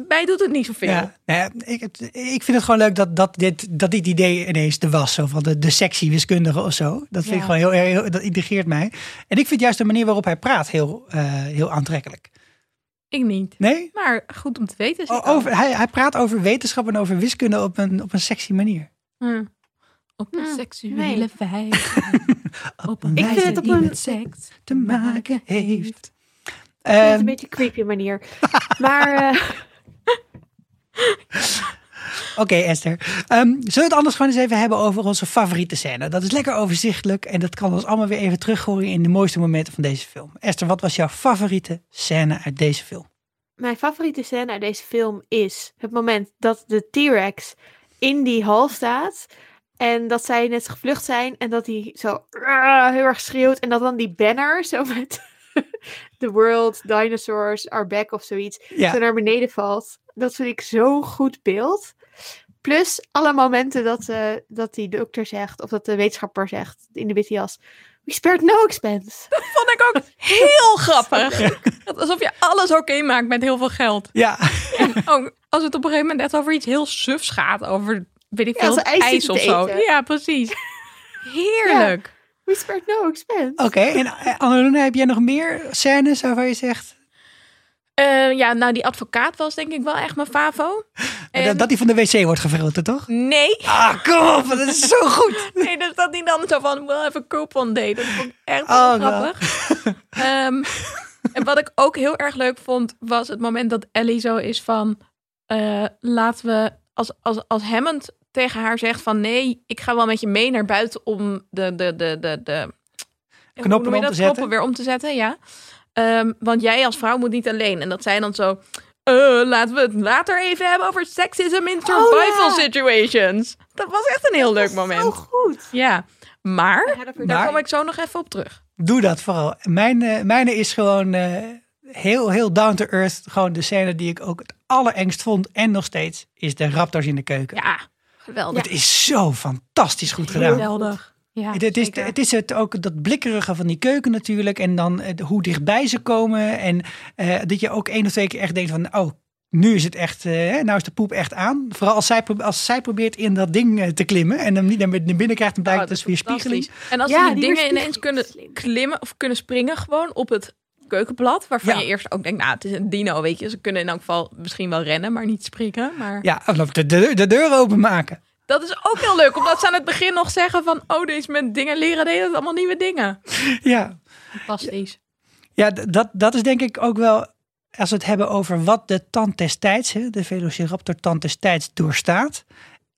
mij doet het niet zoveel. Ja, nou ja, ik, ik vind het gewoon leuk dat, dat, dit, dat dit idee ineens er was. Zo van de, de sexy wiskundige of zo. Dat vind ik gewoon heel, erg- dat integreert mij. En ik vind juist de manier waarop hij praat heel, eh, heel aantrekkelijk. Ik niet. Nee? Maar goed om te weten. O- over, hij, hij praat over wetenschap en over wiskunde op een, op een sexy manier. Hm. Op een Hm, seksuele nee. wijze. op een Ik vind het op die een- met seks Te maken heeft. Ehm, een beetje een creepy manier. maar eh, [laughs] Oké, Esther. Ehm, zullen we het anders gewoon eens even hebben over onze favoriete scène? Dat is lekker overzichtelijk en dat kan ons allemaal weer even terughoren in de mooiste momenten van deze film. Esther, wat was jouw favoriete scène uit deze film? mijn favoriete scène uit deze film is het moment dat de T-Rex in die hal staat. En dat zij net gevlucht zijn en dat hij zo "Argh!" heel erg schreeuwt. En dat dan die banner zo met [laughs] The world, dinosaurs are back of zoiets. Ja. Zo naar beneden valt. Dat vind ik zo'n goed beeld. Plus alle momenten dat, eh, dat die dokter zegt, of dat de wetenschapper zegt in de witte jas. We spared no expense. [laughs] Vond ik ook heel [laughs] grappig. Alsof je alles oké maakt met heel veel geld. Ja, En ook als het op een gegeven moment echt over iets heel sufs gaat. Over, weet ik Ja, veel, ijs of zo. eten. Ja, precies. Heerlijk. We spared no expense. oké. En eh, Annalena, heb jij nog meer scènes waarvan je zegt Eh, ja, nou die advocaat was denk ik wel echt mijn favo. [laughs] En- dat, dat die van de wc wordt gefilmd, toch? Nee, Ah, kom op, dat is zo goed. [laughs] nee, dus dat die dan zo van, we'll have a coupon date. Dat vond ik echt Oh, wel wel. grappig. [laughs] Ehm, en wat ik ook heel erg leuk vond, was het moment dat Ellie zo is van, eh, laten we, als, als, als Hammond tegen haar zegt van, nee, ik ga wel met je mee naar buiten om de, de, de, de, de Knoppen om te zetten. Knoppen weer om te zetten, ja. Ehm, want jij als vrouw moet niet alleen. En dat zij dan zo, eh, laten we het later even hebben over sexism in survival ja. situations. Dat was echt een heel leuk moment. Zo goed. Ja, maar Ja, daar Maar- kom ik zo nog even op terug. Doe dat vooral. Mijn, eh, mijne is gewoon eh, heel, heel down to earth. Gewoon de scène die ik ook het allerengst vond. En nog steeds is de raptors in de keuken. Ja, geweldig. Het is zo fantastisch goed gedaan. Geweldig. Ja, Het, het is, het is het ook dat blikkerige van die keuken natuurlijk. En dan hoe dichtbij ze komen. En eh, dat je ook één of twee keer echt denkt van... Oh, nu is het echt, eh, nou is de poep echt aan. Vooral als zij, als zij probeert in dat ding eh, te klimmen. En hem niet naar binnen krijgt, dan blijkt Oh, dus weer spiegeling. En als Ja, die, die dingen ineens kunnen klimmen of kunnen springen gewoon op het keukenblad. Waarvan Ja. je eerst ook denkt, nou het is een dino, weet je. Ze kunnen in elk geval misschien wel rennen, maar niet springen. Maar Ja, of de, de, de deur openmaken. dat is ook heel leuk, omdat ze aan het begin nog zeggen van... Oh, deze met dingen leren, deden het allemaal nieuwe dingen. [laughs] Ja, Fantastisch. Ja, dat, dat is denk ik ook wel, als we het hebben over wat de tand destijds, hè, de Velociraptor tand destijds doorstaat,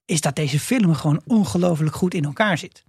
is dat deze film gewoon ongelooflijk goed in elkaar zit.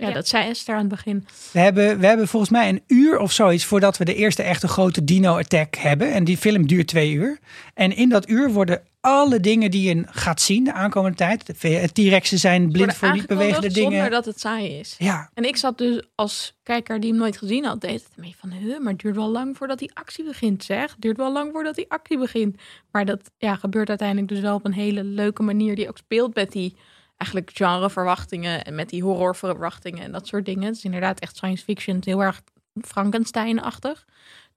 Ja, Ja. dat zei Esther aan het begin. We hebben, we hebben volgens mij een uur of zoiets voordat we de eerste echte grote dino-attack hebben. En die film duurt twee uur. En in dat uur worden alle dingen die je gaat zien de aankomende tijd. De T-Rexen zijn blind voor die bewegende dingen. Zonder dat het saai is. Ja, En ik zat dus als kijker die hem nooit gezien had, deed het mee van, huh, maar het duurt wel lang voordat die actie begint, zeg. Het duurt wel lang voordat die actie begint. Maar dat ja, gebeurt uiteindelijk dus wel op een hele leuke manier die ook speelt met die eigenlijk genreverwachtingen en met die horrorverwachtingen en dat soort dingen. Het is inderdaad echt science fiction, heel erg Frankenstein-achtig.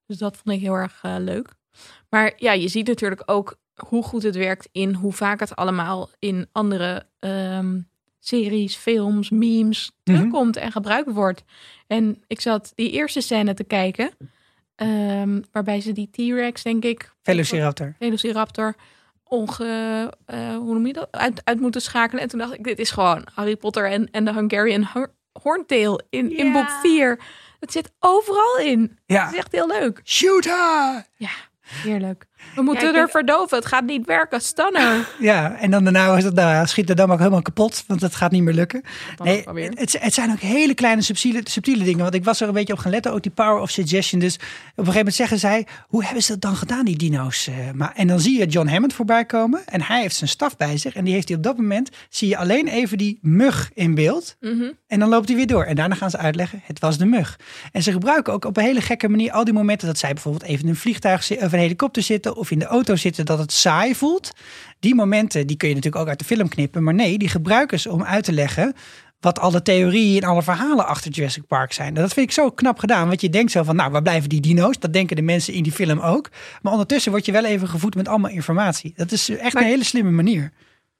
Dus dat vond ik heel erg eh, leuk. Maar ja, je ziet natuurlijk ook hoe goed het werkt in hoe vaak het allemaal in andere ehm, series, films, memes Mhm. terugkomt en gebruikt wordt. En ik zat die eerste scène te kijken, ehm, waarbij ze die T-Rex, denk ik, Velociraptor. Velociraptor, onge, eh, hoe noem je dat, uit, uit moeten schakelen. En toen dacht ik, dit is gewoon Harry Potter en, en de Hungarian Ho- Horntail in, in boek 4. Het zit overal in. Het Ja, is echt heel leuk. shoot her! Ja, heerlijk. We moeten er denk- verdoven. Het gaat niet werken. Stunner. [laughs] Ja, en dan daarna was het, nou, schiet de dam ook helemaal kapot, want dat gaat niet meer lukken. Dan Nee, het, het zijn ook hele kleine subtiele, subtiele dingen. Want ik was er een beetje op gaan letten, ook die power of suggestion. Dus op een gegeven moment zeggen zij, hoe hebben ze dat dan gedaan, die dino's? eh? maar, en dan zie je John Hammond voorbij komen en hij heeft zijn staf bij zich. En die heeft hij op dat moment, zie je alleen even die mug in beeld. Mhm. En dan loopt hij weer door. En daarna gaan ze uitleggen, het was de mug. En ze gebruiken ook op een hele gekke manier al die momenten dat zij bijvoorbeeld even in een vliegtuig of een helikopter zitten of in de auto zitten, dat het saai voelt. Die momenten, die kun je natuurlijk ook uit de film knippen. Maar nee, die gebruiken ze om uit te leggen wat alle theorieën en alle verhalen achter Jurassic Park zijn. Dat vind ik zo knap gedaan. Want je denkt zo van, nou, waar blijven die dino's? Dat denken de mensen in die film ook. Maar ondertussen word je wel even gevoed met allemaal informatie. Dat is echt Maar- een hele slimme manier.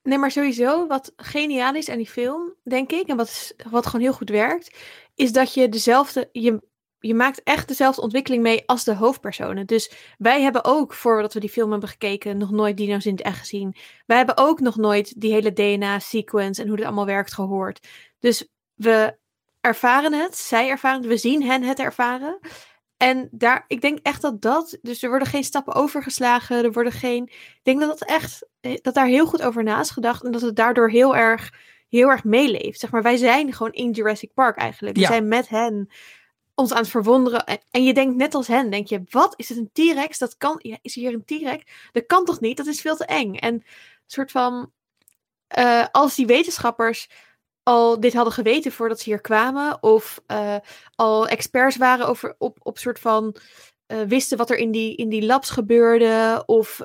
Nee, maar sowieso, wat geniaal is aan die film, denk ik, en wat, wat gewoon heel goed werkt, is dat je dezelfde, je, je maakt echt dezelfde ontwikkeling mee als de hoofdpersonen. Dus wij hebben ook, voordat we die film hebben gekeken, nog nooit dino's in het echt gezien. Wij hebben ook nog nooit die hele DNA-sequence en hoe dit allemaal werkt gehoord. Dus we ervaren het, zij ervaren het, we zien hen het ervaren. En daar, ik denk echt dat dat, dus er worden geen stappen overgeslagen, er worden geen, ik denk dat dat echt, eh, dat daar heel goed over na is gedacht en dat het daardoor heel erg, heel erg meeleeft. Zeg maar, wij zijn gewoon in Jurassic Park eigenlijk. We Ja. zijn met hen ons aan het verwonderen. En, je denkt net als hen, denk je, wat, is het een T-Rex? Dat kan, ja, is hier een T-Rex? Dat kan toch niet? Dat is veel te eng. En een soort van, eh, als die wetenschappers al dit hadden geweten voordat ze hier kwamen, of eh, al experts waren over op, op soort van eh, wisten wat er in die, in die labs gebeurde, of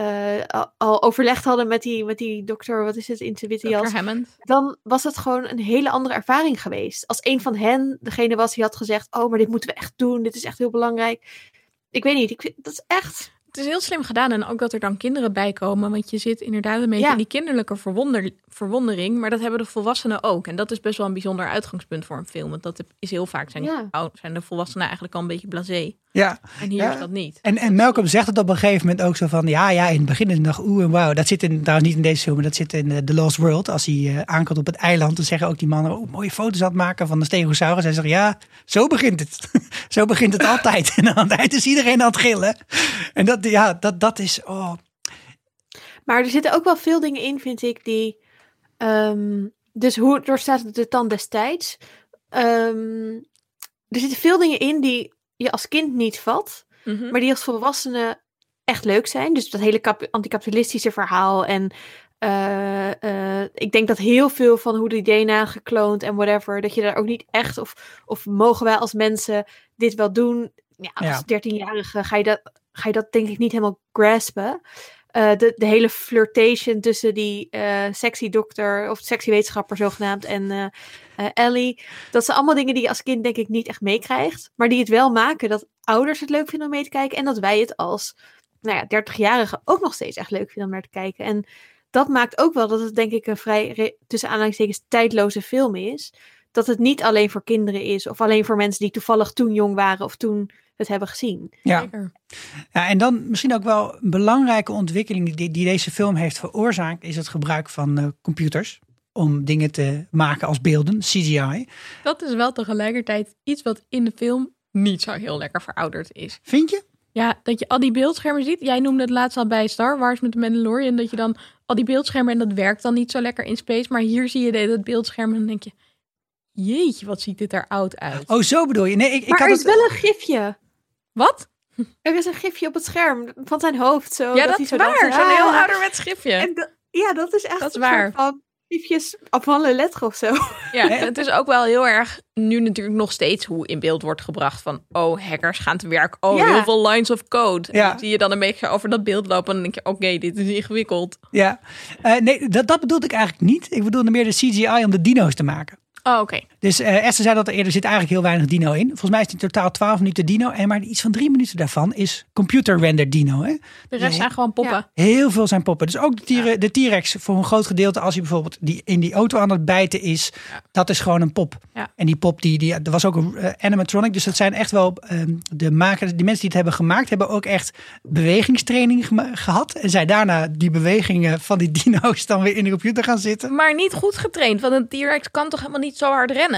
eh, al, overlegd hadden met die, met die dokter, wat is het, in zijn witte jas. Dr. Hammond. dan was het gewoon een hele andere ervaring geweest. Als een van hen degene was die had gezegd: Oh, maar dit moeten we echt doen. Dit is echt heel belangrijk. Ik weet niet. Ik vind, dat is echt. Het is heel slim gedaan en ook dat er dan kinderen bij komen. Want je zit inderdaad een beetje Ja. in die kinderlijke verwonder, verwondering. Maar dat hebben de volwassenen ook. En dat is best wel een bijzonder uitgangspunt voor een film. Want dat is heel vaak zijn, Ja. oud- zijn de volwassenen eigenlijk al een beetje blasé. Ja, En hier Ja. is dat niet. en, en Malcolm zegt het op een gegeven moment ook zo van... Ja, ja, in het begin is het nog oeh en wauw. Dat zit in, trouwens niet in deze film, maar dat zit in eh, The Lost World. Als hij eh, aankomt op het eiland, dan zeggen ook die mannen... Oh, mooie foto's aan het maken van de stegosaurus. Hij zegt, ja, zo begint het. [laughs] zo begint het altijd. [laughs] En aan het eind is iedereen aan het gillen. En dat, ja, dat, dat is... Oh, Maar er zitten ook wel veel dingen in, vind ik, die. ehm, dus hoe doorstaat het het dan destijds? Ehm, er zitten veel dingen in die je als kind niet vat. Mhm. maar die als volwassenen echt leuk zijn. Dus dat hele anticapitalistische verhaal. En eh, eh, ik denk dat heel veel van hoe die DNA gekloond en whatever, dat je daar ook niet echt, of, of mogen wij als mensen dit wel doen? Ja, als Ja. 13-jarige ga je, dat, ga je dat denk ik niet helemaal graspen. Eh, de, de hele flirtation tussen die eh, sexy dokter, of sexy wetenschapper zogenaamd, en eh, Ellie. Dat zijn allemaal dingen die je als kind denk ik niet echt meekrijgt. Maar die het wel maken dat ouders het leuk vinden om mee te kijken. En dat wij het als nou ja, 30-jarigen ook nog steeds echt leuk vinden om naar te kijken. En dat maakt ook wel dat het denk ik een vrij, tussen aanhalingstekens, tijdloze film is. Dat het niet alleen voor kinderen is. Of alleen voor mensen die toevallig toen jong waren of toen het hebben gezien. ja. Ja, en dan misschien ook wel een belangrijke ontwikkeling die, die deze film heeft veroorzaakt, is het gebruik van eh, computers om dingen te maken als beelden, CGI. Dat is wel tegelijkertijd iets wat in de film niet zo heel lekker verouderd is. Vind je? Ja, dat je al die beeldschermen ziet. Jij noemde het laatst al bij Star Wars met de Mandalorian. Dat je dan al die beeldschermen en dat werkt dan niet zo lekker in space. Maar hier zie je dat beeldscherm en dan denk je... Jeetje, wat ziet dit er oud uit. Oh, zo bedoel je? Nee, ik, ik maar had er het. is wel een gifje. Wat? Er is een gifje op het scherm van zijn hoofd. Zo, ja, dat, hij is zo waar. zo- Zo'n heel Ah. ouderwets schriftje. En da- ja, dat is echt Dat is een waar. soort van gifjes van le lettre of zo. Ja, en het is ook wel heel erg nu natuurlijk nog steeds hoe in beeld wordt gebracht van oh, hackers gaan te werk. Oh, Ja. heel veel lines of code. En Ja. dan zie je dan een beetje over dat beeld lopen en dan denk je oké, dit is ingewikkeld. Ja, Eh, nee, dat, dat bedoelde ik eigenlijk niet. Ik bedoelde meer de CGI om de dino's te maken. Oh, oké. Dus eh Esther zei dat er eerder zit eigenlijk heel weinig dino in. Volgens mij is het in totaal 12 minuten dino. En maar iets van drie minuten daarvan is computer render dino. Hè? De rest zijn gewoon poppen. Heel veel zijn poppen. Dus ook de de T-Rex voor een groot gedeelte. Als hij bijvoorbeeld die, in die auto aan het bijten is. Ja. Dat is gewoon een pop. Ja. En die pop, die, die, er was ook een eh, animatronic. Dus dat zijn echt wel ehm, de makers. Die mensen die het hebben gemaakt. Hebben ook echt bewegingstraining gehad. En zijn daarna die bewegingen van die dino's dan weer in de computer gaan zitten. Maar niet goed getraind, want een T-Rex kan toch helemaal niet zo hard rennen?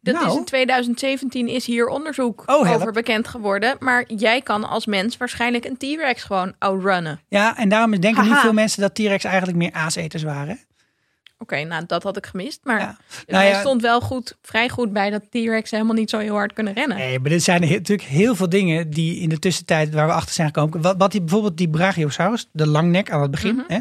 Dat Nou. is in 2017 is hier onderzoek Oh, over bekend geworden. Maar jij kan als mens waarschijnlijk een T-Rex gewoon outrunnen. Ja, en daarom denken niet veel mensen dat T-Rex eigenlijk meer aaseters waren. Oké, nou dat had ik gemist. Maar Ja. het Nou ja. stond wel goed, vrij goed bij dat T-Rex helemaal niet zo heel hard kunnen rennen. Nee, maar er zijn natuurlijk heel veel dingen die in de tussentijd waar we achter zijn gekomen. Wat, wat die, bijvoorbeeld die Brachiosaurus, de langnek aan het begin, Mhm. hè,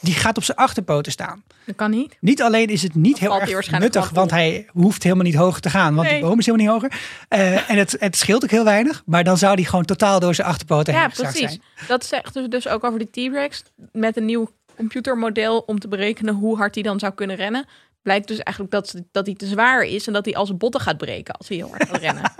die gaat op zijn achterpoten staan. Dat kan niet. Niet alleen is het niet heel hij erg nuttig, want hij hoeft helemaal niet hoger te gaan, want Nee. die boom is helemaal niet hoger. Eh, en het, het scheelt ook heel weinig, maar dan zou die gewoon totaal door zijn achterpoten Ja, heen precies. zijn. Dat zegt dus, dus ook over die T-Rex. Met een nieuw computermodel om te berekenen hoe hard hij dan zou kunnen rennen. Blijkt dus eigenlijk dat, ze- dat hij te zwaar is en dat hij als zijn botten gaat breken als hij heel hard gaat rennen. [laughs]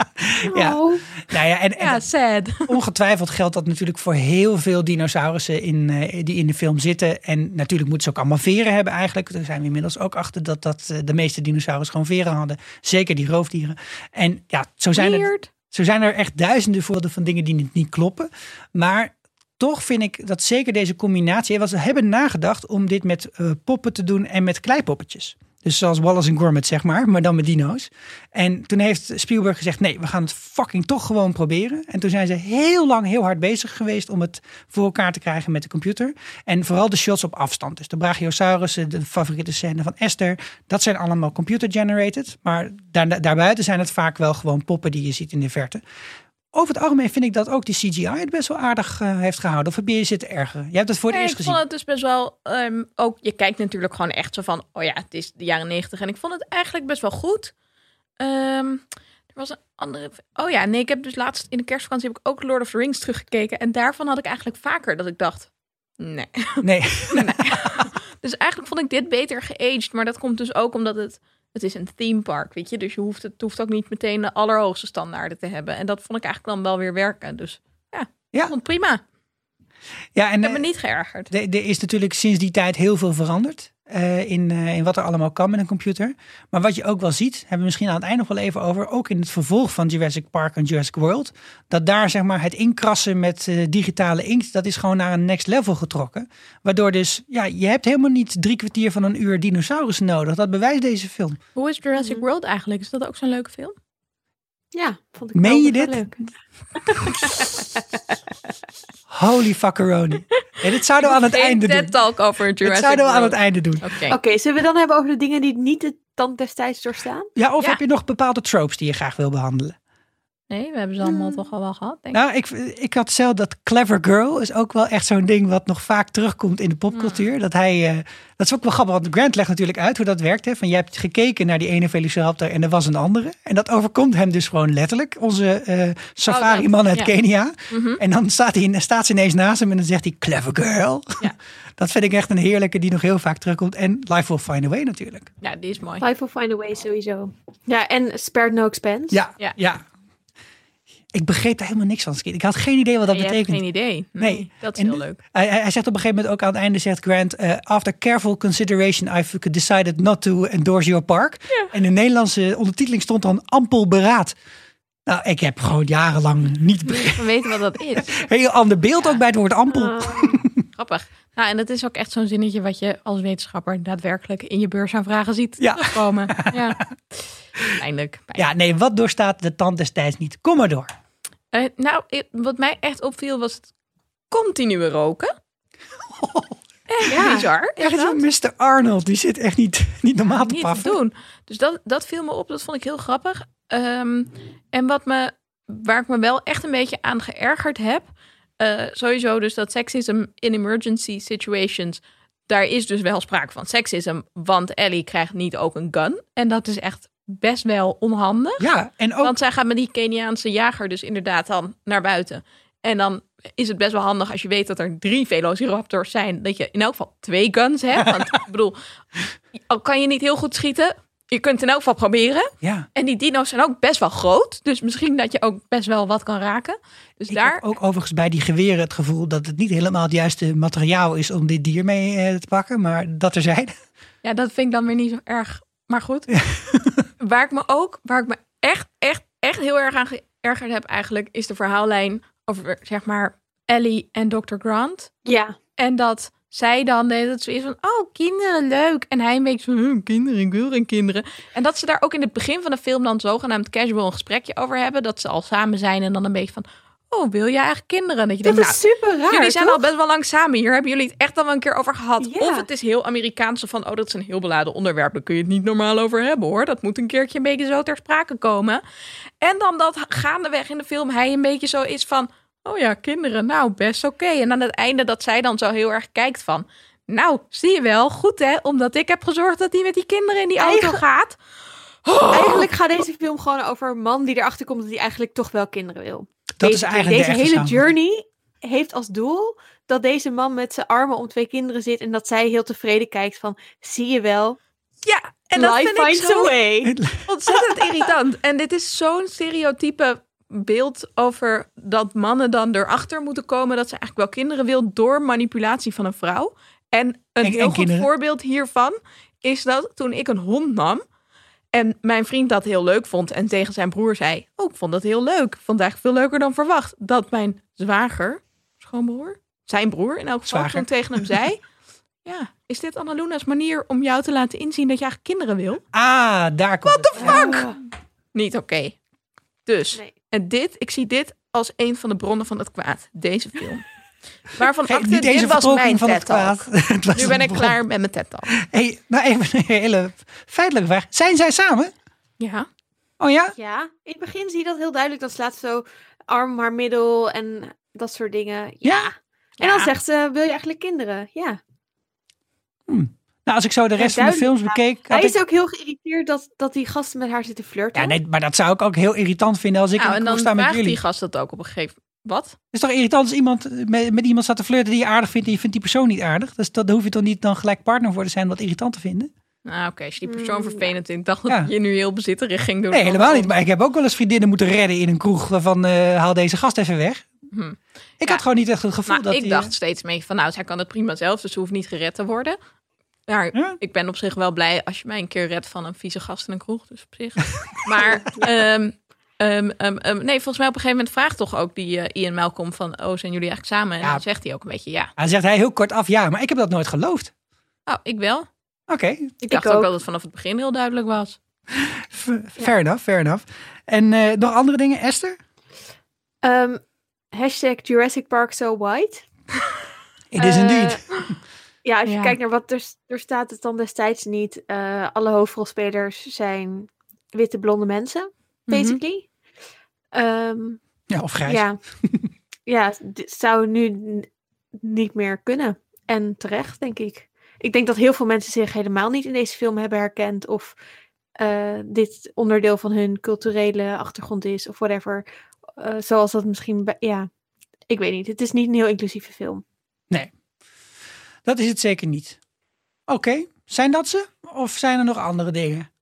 Ja. Oh. Nou ja, en, en Ja, sad. ongetwijfeld geldt dat natuurlijk voor heel veel dinosaurussen in, eh, die in de film zitten. En natuurlijk moeten ze ook allemaal veren hebben eigenlijk. Daar zijn we inmiddels ook achter dat, dat de meeste dinosaurussen gewoon veren hadden. Zeker die roofdieren. En ja, zo zijn, er, zo zijn er echt duizenden voorbeelden van dingen die niet, niet kloppen. Maar toch vind ik dat zeker deze combinatie. Ze hebben nagedacht om dit met eh, poppen te doen en met kleipoppetjes. Dus zoals Wallace en Gromit, zeg maar, maar dan met dino's. En toen heeft Spielberg gezegd: nee, we gaan het fucking toch gewoon proberen. En toen zijn ze heel lang heel hard bezig geweest om het voor elkaar te krijgen met de computer. En vooral de shots op afstand. Dus de Brachiosaurus, de favoriete scène van Esther, dat zijn allemaal computer-generated. Maar daar, daarbuiten zijn het vaak wel gewoon poppen die je ziet in de verte. Over het algemeen vind ik dat ook die CGI het best wel aardig eh, heeft gehouden. Of heb je zitten ergeren? Je hebt het voor het Nee, eerst ik gezien. vond het dus best wel. ehm, ook je kijkt natuurlijk gewoon echt zo van. Oh ja, het is de jaren negentig. En ik vond het eigenlijk best wel goed. Ehm, er was een andere. Oh ja, nee, ik heb dus laatst in de kerstvakantie heb ik ook Lord of the Rings teruggekeken. En daarvan had ik eigenlijk vaker dat ik dacht. Nee. Nee. [laughs] [laughs] Dus eigenlijk vond ik dit beter geaged. Maar dat komt dus ook omdat het... Het is een theme park, weet je. Dus je hoeft, het hoeft ook niet meteen de allerhoogste standaarden te hebben. En dat vond ik eigenlijk dan wel weer werken. Dus ja, vond prima. Ja, en Ik heb eh, me niet geërgerd. Er er is natuurlijk sinds die tijd heel veel veranderd eh, in, eh, in wat er allemaal kan met een computer. Maar wat je ook wel ziet, hebben we misschien aan het eind nog wel even over, ook in het vervolg van Jurassic Park en Jurassic World, dat daar zeg maar het inkrassen met eh, digitale inkt, dat is gewoon naar een next level getrokken. Waardoor dus, ja, je hebt helemaal niet drie kwartier van een uur dinosaurussen nodig. Dat bewijst deze film. Hoe is Jurassic World eigenlijk? Is dat ook zo'n leuke film? Ja, vond ik Meen je wel dit? leuk. [laughs] Holy fuckeroni. En dit zouden we aan het einde doen. Talk over Dit Jurassic zouden we aan het einde doen. Oké. Oké, zullen we dan hebben over de dingen die niet de tand destijds doorstaan? Ja, of Ja. heb je nog bepaalde tropes die je graag wil behandelen? Nee, we hebben ze allemaal Hmm. toch al wel gehad, denk ik. Nou, ik, ik had zelf dat Clever Girl is ook wel echt zo'n ding wat nog vaak terugkomt in de popcultuur. Dat hij, eh, dat is ook wel grappig, want Grant legt natuurlijk uit hoe dat werkt. Hè? Van je hebt gekeken naar die ene Velociraptor en er was een andere. En dat overkomt hem dus gewoon letterlijk, onze eh safari-man uit ja. Kenia. Mhm. En dan staat, hij, staat ze ineens naast hem en dan zegt hij Clever Girl. Ja. [laughs] Dat vind ik echt een heerlijke die nog heel vaak terugkomt. En Life will find a way natuurlijk. Ja, die is mooi. Life will find a way sowieso. Ja, en spared no expense. Ja, Ja. ja. Ik begreep daar helemaal niks van. Ik had geen idee wat dat hebt betekent. geen idee. Nee, Nee. dat is En- heel leuk. Hij, hij zegt op een gegeven moment ook aan het einde, zegt Grant, eh, after careful consideration, I've decided not to endorse your park. En in de Nederlandse ondertiteling stond dan ampel beraad. Nou, ik heb gewoon jarenlang niet begrepen. We weten wat dat is. [laughs] Heel ander beeld ook bij het woord ampel. Ah, Grappig. Nou, en dat is ook echt zo'n zinnetje wat je als wetenschapper daadwerkelijk in je beursaanvragen ziet Ja. terugkomen. Ja. Pijnlijk. pijnlijk. Ja, nee, wat doorstaat de tand destijds niet? Kom maar door. Eh, nou, ik- wat mij echt opviel was het continue roken. [laughs] Echt Ja. bizar. Echt zo'n Mr. Arnold, die zit echt niet, [laughs] niet normaal te niet te doen. Dus dat, dat viel me op. Dat vond ik heel grappig. Ehm, en wat me, waar ik me wel echt een beetje aan geërgerd heb. eh, sowieso dus dat seksism in emergency situations. Daar is dus wel sprake van seksism. Want Ellie krijgt niet ook een gun. En dat is echt best wel onhandig. Ja, en ook Want zij gaat met die Keniaanse jager dus inderdaad dan naar buiten. En dan is het best wel handig als je weet dat er drie velociraptors zijn. Dat je in elk geval twee guns hebt. Want [laughs] ik bedoel, al kan je niet heel goed schieten. Je kunt het in elk geval proberen. ja, En die dino's zijn ook best wel groot. Dus misschien dat je ook best wel wat kan raken. Dus ik daar, heb ook overigens bij die geweren het gevoel dat het niet helemaal het juiste materiaal is om dit dier mee eh, te pakken. Maar dat er zijn. ja, dat vind ik dan weer niet zo erg. Maar goed. [laughs] waar ik me ook, waar ik me echt, echt, echt heel erg aan geërgerd heb eigenlijk, is de verhaallijn over, zeg maar, Ellie en Dr. Grant. ja. En dat zij dan deed het zoiets van, oh, kinderen, leuk. En hij een beetje van, hm, kinderen, ik wil geen kinderen. En dat ze daar ook in het begin van de film dan zogenaamd casual een gesprekje over hebben. Dat ze al samen zijn en dan een beetje van, oh, wil je eigenlijk kinderen? Dat je Dit denkt, is nou, super raar, jullie zijn toch? al best wel lang samen. Hier hebben jullie het echt al wel een keer over gehad. Ja. Of het is heel Amerikaans zo van, oh, dat is een heel beladen onderwerp. Daar kun je het niet normaal over hebben, hoor. Dat moet een keertje een beetje zo ter sprake komen. En dan dat gaandeweg in de film hij een beetje zo is van... Oh ja, kinderen, nou, best oké. En aan het einde dat zij dan zo heel erg kijkt van... Nou, zie je wel, goed hè, omdat ik heb gezorgd dat hij met die kinderen in die auto gaat. Eigenlijk gaat deze film gewoon over een man die erachter komt dat hij eigenlijk toch wel kinderen wil. Dat is Basically. eigenlijk de Deze hele journey heeft als doel dat deze man met zijn armen om twee kinderen zit en dat zij heel tevreden kijkt van, zie je wel, Ja, en dat life vind ik finds zo a way. [laughs] ontzettend irritant. En dit is zo'n stereotype beeld over dat mannen dan erachter moeten komen dat ze eigenlijk wel kinderen wil door manipulatie van een vrouw. En een En- heel en goed kinderen. voorbeeld hiervan is dat toen ik een hond nam en mijn vriend dat heel leuk vond en tegen zijn broer zei, oh ik vond dat heel leuk, Ik vond het eigenlijk veel leuker dan verwacht, dat mijn zwager, schoonbroer, zijn broer in elk geval, toen tegen hem zei, [laughs] ja, is dit Annaluna's manier om jou te laten inzien dat je eigenlijk kinderen wil? Ah, daar komt het. Fuck! Niet oké. Dus, Nee. en dit, ik zie dit als een van de bronnen van het kwaad. Deze film. [laughs] Waarvan Geen- acte, dit was mijn vertolking van het TED-talk. kwaad. [laughs] Het was Nu ben ik bron. klaar met mijn TED-talk. Hey, nou even een hele feitelijke vraag. Zijn zij samen? Ja. Oh ja? Ja, in het begin zie je dat heel duidelijk. Dan slaat zo arm haar middel en dat soort dingen. Ja. En dan Ja. zegt ze, wil je eigenlijk kinderen? Ja. Nou, als ik zo de rest van de films bekeek... Hij is ik- ook heel geïrriteerd dat, dat die gasten met haar zitten flirten. Ja, nee, maar dat zou ik ook heel irritant vinden als ik Nou, in en de kroeg dan sta met vraagt jullie. die gast dat ook op een gegeven Wat? Het is toch irritant als iemand met, met iemand staat te flirten die je aardig vindt en je vindt die persoon niet aardig. Dus dat, daar hoef je toch niet dan gelijk partner voor te zijn om dat irritant te vinden? Nou, oké, als je die persoon Mm, vervelend vindt, dacht dat Ja. je nu heel bezitterig ging doen. Nee, helemaal niet. Maar ik heb ook wel eens vriendinnen moeten redden in een kroeg van eh, haal deze gast even weg. Hm. Ik Ja. had gewoon niet echt het gevoel Nou, dat ik die, dacht steeds mee van, nou, zij kan het prima zelf, dus ze hoeft niet gered te worden. Maar Ja? ik ben op zich wel blij als je mij een keer redt van een vieze gast in een kroeg, dus op zich. [laughs] maar ehm, ehm, ehm, ehm, nee, volgens mij op een gegeven moment vraagt toch ook die eh, Ian Malcolm van, oh, zijn jullie eigenlijk samen? En Ja. dan zegt hij ook een beetje ja. Dan zegt hij heel kort af ja, maar ik heb dat nooit geloofd. Oh, ik wel. Oké, Ik dacht ook. ook dat het vanaf het begin heel duidelijk was. fair enough, fair enough. En eh, nog andere dingen, Esther? Ehm, hashtag Jurassic Park so white. It is Eh, indeed. [laughs] Ja, als je Ja. kijkt naar wat er, er staat, het dan destijds niet. Eh, alle hoofdrolspelers zijn witte blonde mensen, Mhm. basically. Ehm, Ja, of grijs. ja, [laughs] ja, dit zou nu niet meer kunnen. En terecht, denk ik. Ik denk dat heel veel mensen zich helemaal niet in deze film hebben herkend. Of eh, dit onderdeel van hun culturele achtergrond is, of whatever. Eh, zoals dat misschien. bij- ja, ik weet niet. Het is niet een heel inclusieve film. Dat is het zeker niet. Oké, zijn dat ze? Of zijn er nog andere dingen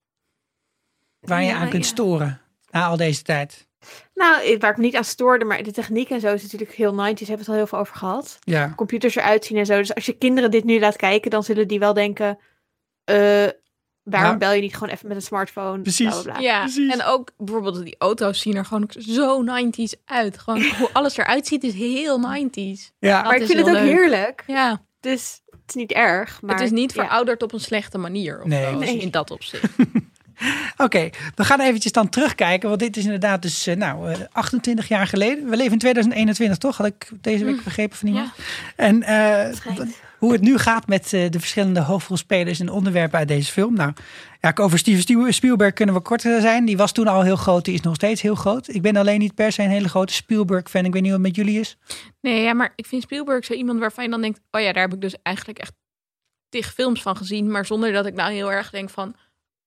waar je Ja, aan kunt ja. storen na al deze tijd? Nou, waar ik me niet aan stoorde, maar de techniek en zo is natuurlijk heel 90s. Hebben we het al heel veel over gehad. Ja, Computers eruit zien en zo. Dus als je kinderen dit nu laat kijken, dan zullen die wel denken: eh, waarom Nou, bel je niet gewoon even met een smartphone? precies. Bla, bla, bla. Ja, Precies. en ook bijvoorbeeld die auto's zien er gewoon zo 90s uit. Gewoon [laughs] hoe alles eruit ziet is heel 90s. ja. Maar ik vind het ook leuk. heerlijk. Ja, Dus het is niet erg. Maar het is niet ja. verouderd op een slechte manier. Of Nee. in dat opzicht. [laughs] [laughs] Oké, we gaan eventjes dan terugkijken, want dit is inderdaad dus eh, nou, eh, 28 jaar geleden. We leven in 2021, toch? Had ik deze week begrepen van iemand. Ja. En eh, hoe het nu gaat met eh, de verschillende hoofdrolspelers en onderwerpen uit deze film. Nou, ja, over Steven Spiel- Spielberg kunnen we kort eh, zijn. Die was toen al heel groot, die is nog steeds heel groot. Ik ben alleen niet per se een hele grote Spielberg-fan. Ik weet niet wat het met jullie is. Nee, ja, maar ik vind Spielberg zo iemand waarvan je dan denkt... oh ja, daar heb ik dus eigenlijk echt tig films van gezien. Maar zonder dat ik nou heel erg denk van...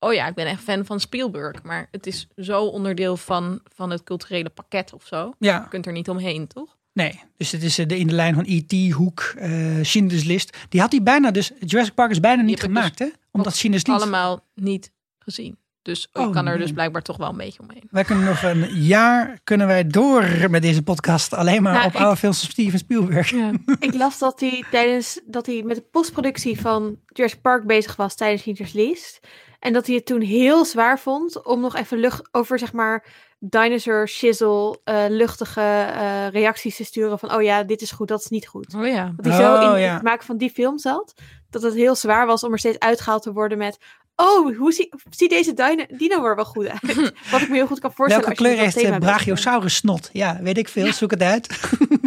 oh ja, ik ben echt fan van Spielberg. Maar het is zo onderdeel van, van het culturele pakket of zo. Ja, Je kunt er niet omheen, toch? nee. Dus het is eh, de, in de lijn van E.T., Hoek, eh Schindler's List. Die had hij bijna dus... Jurassic Park is bijna niet dus gemaakt, hè? Omdat Schindler's List... Allemaal niet gezien. Dus Oh, ik kan er nee. dus blijkbaar toch wel een beetje omheen. Wij kunnen nog een jaar kunnen wij door met deze podcast. Alleen maar Nou, op ik- oude films van Steven Spielberg. Ja. [laughs] Ik las dat hij tijdens dat hij met de postproductie van Jurassic Park bezig was tijdens Schindler's List. En dat hij het toen heel zwaar vond om nog even lucht over zeg maar dinosaur shizzle eh, luchtige eh, reacties te sturen van oh ja dit is goed dat is niet goed. Oh ja. Dat hij zo Oh, in ja. het maken van die film zat dat het heel zwaar was om er steeds uitgehaald te worden met oh hoe zie, ziet deze dino, dino er wel goed uit. [laughs] Wat ik me heel goed kan voorstellen. Welke als kleur heeft eh, bent. Brachiosaurus snot? Ja, weet ik veel. Zoek het uit.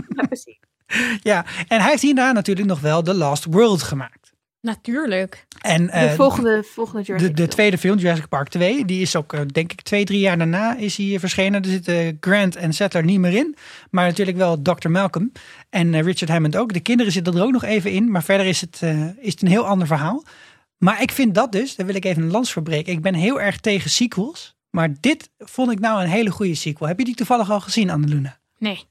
Ja, precies. [laughs] ja, en hij heeft hierna natuurlijk nog wel The Last World gemaakt. Natuurlijk. En De eh, volgende, volgende de, Jurassic de tweede film, Jurassic Park 2, die is ook, eh, denk ik, twee, drie jaar daarna is hij eh, verschenen. Er zitten Grant en Settler niet meer in, maar natuurlijk wel Dr. Malcolm en Richard Hammond ook. De kinderen zitten er ook nog even in, maar verder is het, eh, is het een heel ander verhaal. Maar ik vind dat dus, daar wil ik even een lans voor breken. Ik ben heel erg tegen sequels, maar dit vond ik nou een hele goede sequel. Heb je die toevallig al gezien, Anneluna? Nee.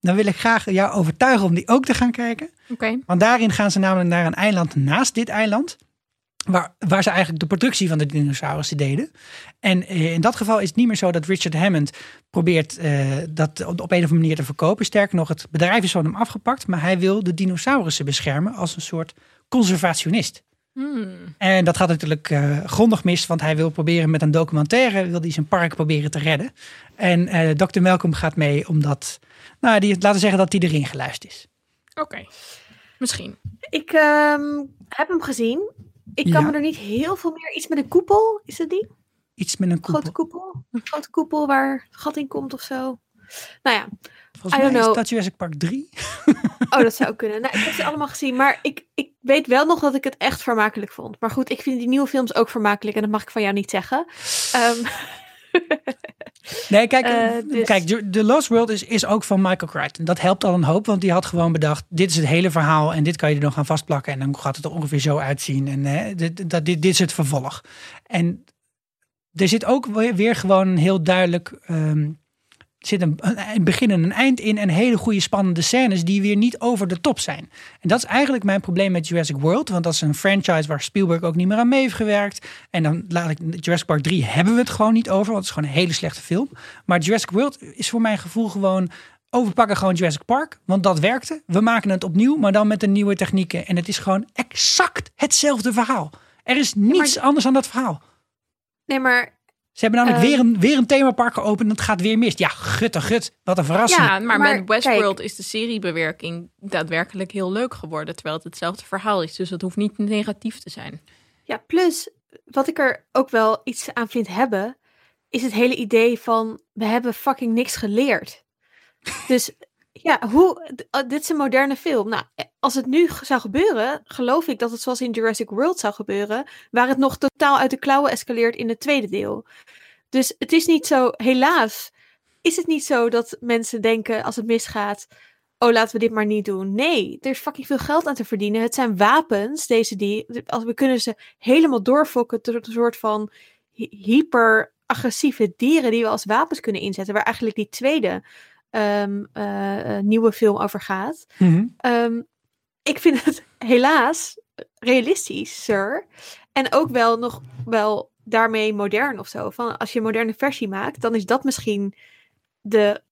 Dan wil ik graag jou overtuigen om die ook te gaan kijken. Want daarin gaan ze namelijk naar een eiland naast dit eiland. Waar, waar ze eigenlijk de productie van de dinosaurussen deden. En eh, in dat geval is het niet meer zo dat Richard Hammond probeert eh, dat op, op een of andere manier te verkopen. Sterker nog, het bedrijf is van hem afgepakt. Maar hij wil de dinosaurussen beschermen als een soort conservationist. Hmm. En dat gaat natuurlijk eh, grondig mis, want hij wil proberen met een documentaire, wil hij zijn park proberen te redden. En eh Dr. Malcolm gaat mee omdat, nou, die, laten we zeggen dat hij erin geluisterd is. Oké. Misschien. Ik ehm, heb hem gezien. Ik kan Ja. me er niet heel veel meer... Iets met een koepel, is dat die? Iets met een koepel. Grote koepel? Grote koepel waar gat in komt of zo. Nou ja, Volgens I mij don't is know. dat Jurassic Park 3. oh dat zou kunnen. Nou, ik heb ze allemaal gezien, maar ik, ik weet wel nog dat ik het echt vermakelijk vond. Maar goed, ik vind die nieuwe films ook vermakelijk en dat mag ik van jou niet zeggen. Ehm, [laughs] Nee, kijk, Eh, eh, dus- kijk The Lost World is, is ook van Michael Crichton. Dat helpt al een hoop, want die had gewoon bedacht... dit is het hele verhaal en dit kan je er nog aan vastplakken... en dan gaat het er ongeveer zo uitzien. En eh, dit, dat, dit, dit is het vervolg. En er zit ook weer, weer gewoon een heel duidelijk... ehm, zit een, een begin en een eind in en hele goede spannende scènes die weer niet over de top zijn. En dat is eigenlijk mijn probleem met Jurassic World, want dat is een franchise waar Spielberg ook niet meer aan mee heeft gewerkt. En dan laat ik Jurassic Park 3 hebben we het gewoon niet over, want het is gewoon een hele slechte film. Maar Jurassic World is voor mijn gevoel gewoon overpakken gewoon Jurassic Park, want dat werkte. We maken het opnieuw, maar dan met de nieuwe technieken en het is gewoon exact hetzelfde verhaal. Er is niets anders aan dat verhaal. Nee, maar ze hebben namelijk Ehm. weer, een, weer een themapark geopend en het gaat weer mis. Ja, gutte gut. Wat een verrassing. Ja, maar, Maar met Westworld is de seriebewerking daadwerkelijk heel leuk geworden. Terwijl het hetzelfde verhaal is. Dus het hoeft niet negatief te zijn. Ja, plus wat ik er ook wel iets aan vind hebben, is het hele idee van we hebben fucking niks geleerd. Dus ja, hoe, uh, dit is een moderne film. Nou, eh, als het nu zou gebeuren, geloof ik dat het zoals in Jurassic World zou gebeuren, waar het nog totaal uit de klauwen escaleert in het tweede deel. Dus het is niet zo, helaas, is het niet zo dat mensen denken als het misgaat, oh laten we dit maar niet doen. Nee, er is fucking veel geld aan te verdienen. Het zijn wapens, deze die, als we kunnen ze helemaal doorfokken tot een soort van hy- hyper-agressieve dieren die we als wapens kunnen inzetten, waar eigenlijk die tweede eh, nieuwe film over gaat. Mhm. Ehm, ik vind het [laughs] helaas realistisch, sir. En ook wel nog wel daarmee modern of zo. Van als je een moderne versie maakt, dan is dat misschien de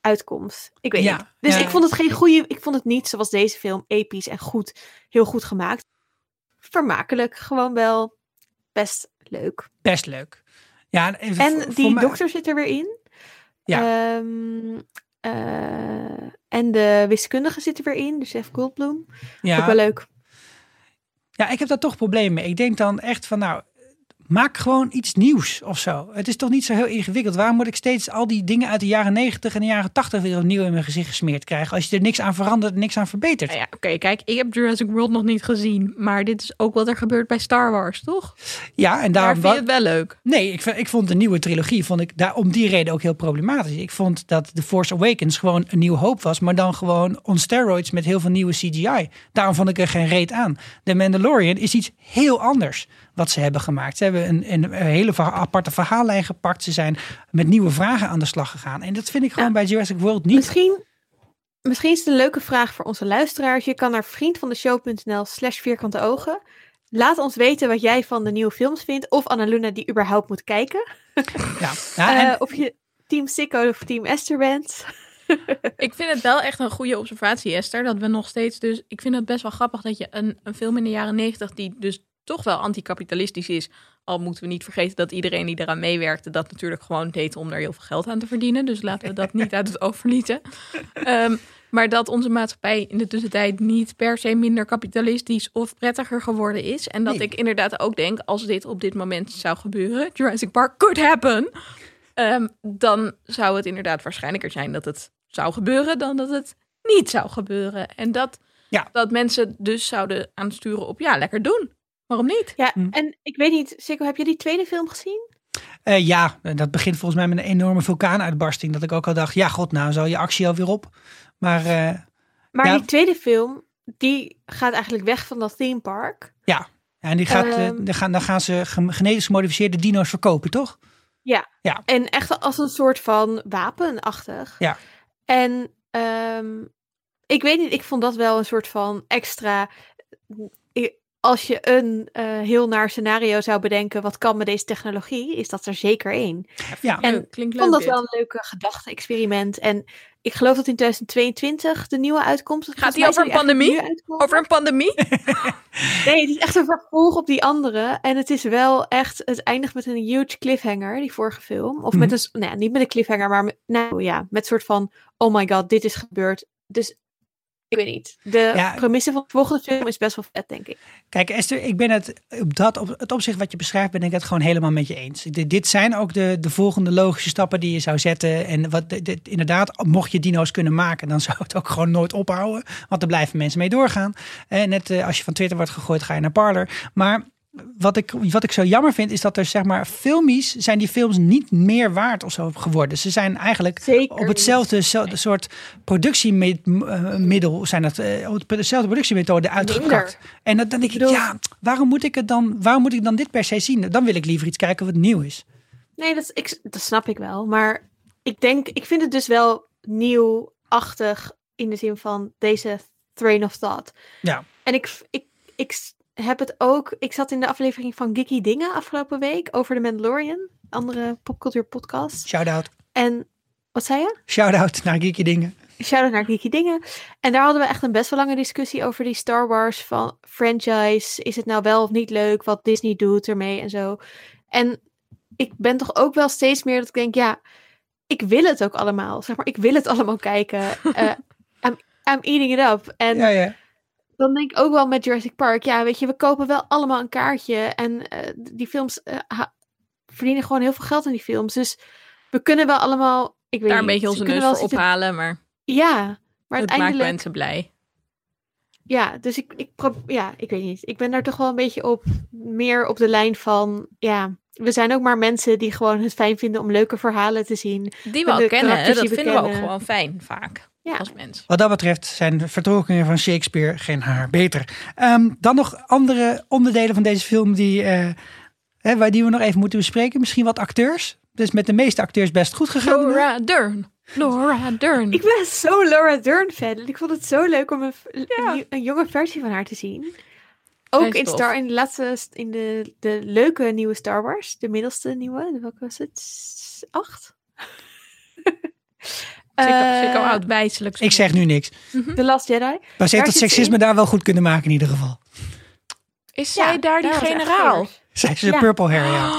uitkomst. Ik weet Ja, niet. Dus ja. ik vond het geen goede. Ik vond het niet zoals deze film episch en goed, heel goed gemaakt. Vermakelijk, gewoon wel best leuk. Best leuk. Ja, En die dokter zit er weer in. Ja. Ehm, eh, en de wiskundige zit er weer in, dus Jeff Goldblum. Ook wel Ja, leuk. ja, ik heb daar toch problemen mee. Ik denk dan echt van nou, maak gewoon iets nieuws of zo. Het is toch niet zo heel ingewikkeld. Waarom moet ik steeds al die dingen uit de jaren 90 en de jaren 80 weer opnieuw in mijn gezicht gesmeerd krijgen? Als je er niks aan verandert, niks aan verbetert. Nou ja, oké, kijk, ik heb Jurassic World nog niet gezien. Maar dit is ook wat er gebeurt bij Star Wars, toch? Ja, en Daar vind je het wel leuk. Nee, ik, ik vond de nieuwe trilogie vond ik daar om die reden ook heel problematisch. Ik vond dat The Force Awakens gewoon een nieuw hoop was, maar dan gewoon on steroids met heel veel nieuwe CGI. Daarom vond ik er geen reet aan. The Mandalorian is iets heel anders wat ze hebben gemaakt. Ze hebben een, een hele aparte verhaallijn gepakt. Ze zijn met nieuwe vragen aan de slag gegaan. En dat vind ik gewoon Ja. bij Jurassic World niet. Misschien, misschien is het een leuke vraag voor onze luisteraars. Je kan naar vriendvandeshow.nl slash vierkante ogen. Laat ons weten wat jij van de nieuwe films vindt. Of Annaluna die überhaupt moet kijken. Ja. Ja, en- Eh, of je team Sicko of team Esther bent. [laughs] Ik vind het wel echt een goede observatie, Esther. Dat we nog steeds dus... Ik vind het best wel grappig dat je een, een film in de jaren negentig... die dus toch wel anticapitalistisch is... al moeten we niet vergeten dat iedereen die eraan meewerkte... dat natuurlijk gewoon deed om er heel veel geld aan te verdienen. Dus laten we dat niet [laughs] uit het oog verliezen. Ehm, maar dat onze maatschappij in de tussentijd niet per se minder kapitalistisch of prettiger geworden is. En dat Nee. ik inderdaad ook denk, als dit op dit moment zou gebeuren, Jurassic Park could happen, ehm, dan zou het inderdaad waarschijnlijker zijn dat het zou gebeuren dan dat het niet zou gebeuren. En dat, Ja. dat mensen dus zouden aansturen op, ja, lekker doen. Waarom niet? Ja, Hm. en ik weet niet, Sicko, heb je die tweede film gezien? Eh, ja, dat begint volgens mij met een enorme vulkaanuitbarsting. Dat ik ook al dacht, ja god, nou zal je actie alweer op. Maar eh, Maar Ja. die tweede film, die gaat eigenlijk weg van dat theme park. ja, en die gaat, eh, Ehm. dan, gaan, dan gaan ze ge- genetisch gemodificeerde dino's verkopen, toch? En echt als een soort van wapenachtig. Ja. En ehm, ik weet niet, ik vond dat wel een soort van extra. Als je een eh, heel naar scenario zou bedenken, wat kan met deze technologie, is dat er zeker één. Ja, En Leuk, klinkt Ik leuk vond dat dit. wel een leuke gedachte-experiment. En ik geloof dat in 2022 de nieuwe uitkomt. Gaat die over een pandemie? Over een pandemie? Nee, het is echt een vervolg op die andere. En het is wel echt, het eindigt met een huge cliffhanger, die vorige film. Of met Mhm. een, nou ja, niet met een cliffhanger, maar met, nou ja, met soort van, oh my god, dit is gebeurd. Dus, ik weet niet. De Ja. premisse van de volgende film is best wel vet, denk ik. Kijk Esther, ik ben het op dat op het opzicht wat je beschrijft, ben ik het gewoon helemaal met je eens. Dit, dit zijn ook de, de volgende logische stappen die je zou zetten. En wat de- de- inderdaad, mocht je dino's kunnen maken, dan zou het ook gewoon nooit ophouden. Want er blijven mensen mee doorgaan. En net eh, als je van Twitter wordt gegooid, ga je naar Parler. Maar wat ik, wat ik zo jammer vind, is dat er zeg maar filmisch zijn die films niet meer waard of zo geworden. Ze zijn eigenlijk Zeker. op hetzelfde zo- soort productiemiddel zijn het eh, op dezelfde productiemethode uitgekakt. En dan, dan denk ik, ja, waarom moet ik het dan? Waarom moet ik dan dit per se zien? Dan wil ik liever iets kijken wat nieuw is. Nee, dat, is- ik, dat snap ik wel. Maar ik denk, ik vind het dus wel nieuwachtig in de zin van deze train of thought. Ja. En ik, ik, ik heb het ook, ik zat in de aflevering van Geeky Dingen afgelopen week over de Mandalorian, andere popcultuur podcast. Shout-out. En wat zei je? Shout-out naar Geeky Dingen. Shout-out naar Geeky Dingen. En daar hadden we echt een best wel lange discussie over die Star Wars van franchise. Is het nou wel of niet leuk wat Disney doet ermee en zo. En ik ben toch ook wel steeds meer dat ik denk, ja, ik wil het ook allemaal. Zeg maar, ik wil het allemaal kijken. [laughs] Eh, I'm, I'm eating it up. En Ja, ja. Dan denk ik ook wel met Jurassic Park, ja, weet je, we kopen wel allemaal een kaartje. En eh, die films eh, verdienen gewoon heel veel geld aan die films. Dus we kunnen wel allemaal, ik weet Daar een niet, beetje ze onze neus voor ophalen, maar Ja, maar het maakt uiteindelijk... mensen blij. Ja, dus ik, ik, ja, ik weet niet. Ik ben daar toch wel een beetje op, meer op de lijn van, ja, we zijn ook maar mensen die gewoon het fijn vinden om leuke verhalen te zien. Die we al kennen, dat vinden we ook gewoon fijn, vaak, Ja. als mens. Wat dat betreft zijn de vertolkingen van Shakespeare geen haar beter. Ehm, dan nog andere onderdelen van deze film die, eh, hè, waar die we nog even moeten bespreken. Misschien wat acteurs. Dus met de meeste acteurs best goed gegaan. Laura Dern. Laura Dern. Ik ben zo Laura Dern fan. En ik vond het zo leuk om een, Ja. een, een jonge versie van haar te zien. Ook in. Star, in de laatste, in de, de leuke nieuwe Star Wars. De middelste nieuwe. Welke was het? Acht? Sikko, Eh, Sikko oud wijselijk. Ik zeg nu niks. The Last Jedi. Maar ze heeft dat ze seksisme in. daar wel goed kunnen maken in ieder geval. Is zij daar die generaal? Zij is een Ja. purple hair, ja. [gasps]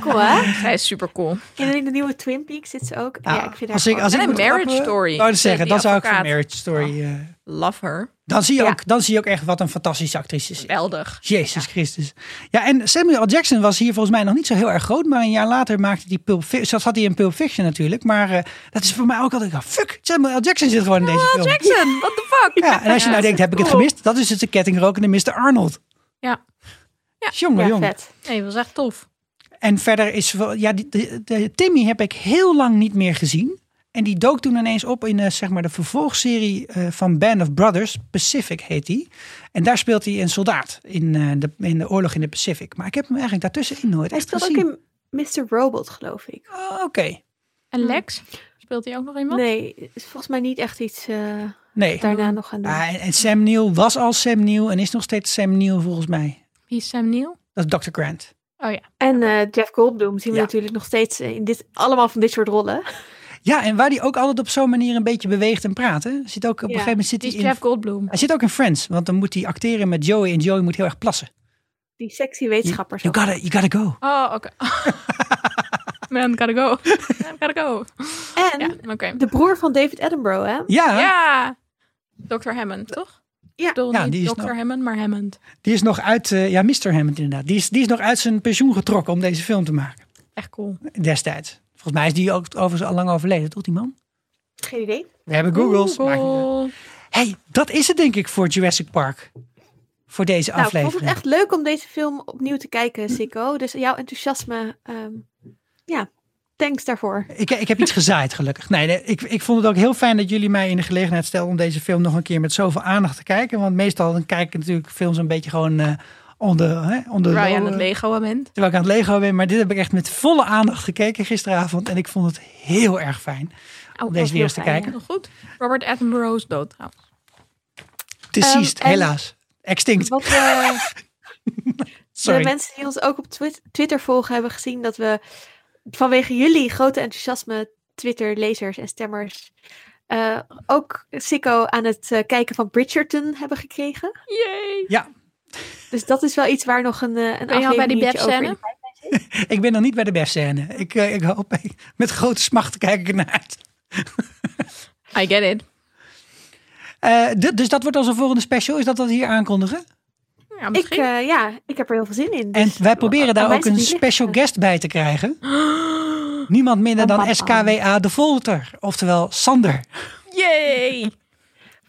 Cool, hè? Zij is super cool. En in de nieuwe Twin Peaks zit ze ook. ja, Ah, ik vind haar als ik, als En ik een moet Marriage trappen- Story. ik zeggen, dan zou ik voor advocaat. Marriage Story... eh, Love her. dan, zie je Ja. ook, dan zie je ook echt wat een fantastische actrice is. Geweldig. Jezus Christus. Ja, en Samuel L. Jackson was hier volgens mij nog niet zo heel erg groot. Maar een jaar later maakte hij Pulp Fiction. Zat hij in Pulp Fiction natuurlijk. Maar eh, dat is voor mij ook altijd... Fuck, Samuel L. Jackson zit gewoon in deze film. Jackson, what the fuck? Ja, en als je Ja, nou denkt, heb ik het gemist? Dat is het de kettingrokende Mr. Arnold. Ja. Ja. Jongen, ja, jongen. vet. Nee, dat was echt tof. En verder is... Ja, de, de- Timmy heb ik heel lang niet meer gezien. En die dook toen ineens op in eh, zeg maar de vervolgserie eh, van Band of Brothers. Pacific heet die. En daar speelt hij een soldaat in, eh, de, in de oorlog in de Pacific. Maar ik heb hem eigenlijk daartussenin nooit Hij echt speelt ook gezien. in Mr. Robot, geloof ik. Oh, Oké. En Lex? Speelt hij ook nog iemand? Nee, is volgens mij niet echt iets eh, Nee. daarna nog gaan doen. Ah, en, en Sam Neill was al Sam Neill en is nog steeds Sam Neill volgens mij. Wie is Sam Neill? Dat is Dr. Grant. Oh ja. En eh, Jeff Goldblum zien we Ja. natuurlijk nog steeds eh, in dit, allemaal van dit soort rollen. Ja, en waar die ook altijd op zo'n manier een beetje beweegt en praat. Hè? Zit ook op een gegeven moment zit Die hij is in. Jeff Goldblum. Hij zit ook in Friends, want dan moet hij acteren met Joey en Joey moet heel erg plassen. Die sexy wetenschappers. You gotta, you gotta go. Oh, oké. [laughs] Man, gotta go. Man, gotta go. En Ja, de broer van David Attenborough, hè? Ja, Ja. Dr. Hammond, toch? Ja. Bedoel, die is Dr. nog- Hammond, maar Hammond. die is nog uit, eh, ja, Mr. Hammond inderdaad. Die is, die is nog uit zijn pensioen getrokken om deze film te maken. Echt cool. Destijds. Volgens mij is die ook overigens al lang overleden, toch die man? Geen idee. We hebben Googles. Google. hey, dat is het denk ik voor Jurassic Park. Voor deze Nou, ik vond aflevering. het echt leuk om deze film opnieuw te kijken, Sikko. Dus jouw enthousiasme, ehm, ja, thanks daarvoor. Ik, ik heb iets [laughs] gezaaid, gelukkig. Nee, nee, ik, ik vond het ook heel fijn dat jullie mij in de gelegenheid stelden om deze film nog een keer met zoveel aandacht te kijken. Want meestal dan kijk ik natuurlijk films een beetje gewoon eh onder, hè, onder Waar je low, aan het eh, Lego bent. terwijl ik aan het Lego ben. Maar dit heb ik echt met volle aandacht gekeken gisteravond. En ik vond het heel erg fijn om deze weer eens te kijken. Heel goed. Robert Attenborough is dood trouwens. Deceased, en- helaas. Extinct. Wat eh, [laughs] Sorry. de mensen die ons ook op Twi- Twitter volgen hebben gezien dat we vanwege jullie grote enthousiasme, Twitter-lezers en stemmers, eh, ook Sikko aan het eh, kijken van Bridgerton hebben gekregen. Yay! Ja, Dus dat is wel iets waar nog een, eh een Ben je al bij die [laughs] ik ben nog niet bij de befscène. Ik, ik hoop, met grote smacht kijk ik ernaar uit. I get it. Eh, dus dat wordt onze volgende special. Is dat wat we hier aankondigen? Ja, Ik, misschien. eh, ja, ik heb er heel veel zin in. En dus wij proberen daar ook een special liggen. guest bij te krijgen. [gasps] Niemand minder dan SKWA de Volter. Oftewel Sander. Yay!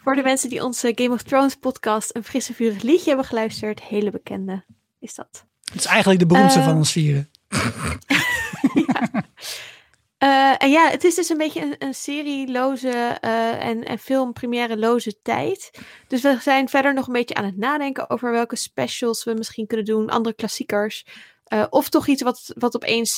Voor de mensen die onze Game of Thrones podcast een frisse vurig liedje hebben geluisterd, hele bekende is dat. Het is eigenlijk de beroemdste Eh, van ons vieren. [laughs] Eh, en ja, het is dus een beetje een, een serieloze eh, en, en filmpremière-loze tijd. Dus we zijn verder nog een beetje aan het nadenken over welke specials we misschien kunnen doen, andere klassiekers. Eh, of toch iets wat, wat opeens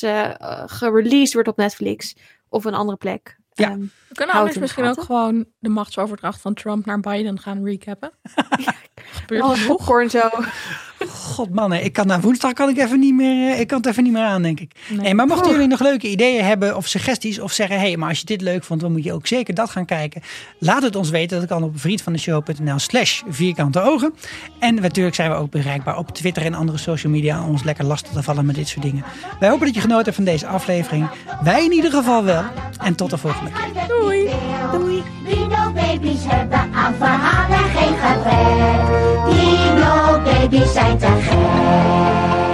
gereleased wordt op Netflix of een andere plek. Ja. Ehm, We kunnen anders misschien ook gewoon de machtsoverdracht van Trump naar Biden gaan recappen. [laughs] Gebeurt alle genoeg. popcorn zo. [laughs] God mannen, ik kan na woensdag kan ik even niet meer, eh, ik kan het even niet meer aan, denk ik. Nee. Hey, maar mochten jullie nog leuke ideeën hebben of suggesties of zeggen, hé, hey, maar als je dit leuk vond, dan moet je ook zeker dat gaan kijken. Laat het ons weten. Dat kan op vriendvandeshow.nl slash vierkante ogen. En natuurlijk zijn we ook bereikbaar op Twitter en andere social media om ons lekker lastig te vallen met dit soort dingen. Wij hopen dat je genoten hebt van deze aflevering. Wij in ieder geval wel. En tot de volgende keer. Doei. Doei. Dino-baby's hebben aan verhalen geen gebrek. Dino-baby's zijn te gek.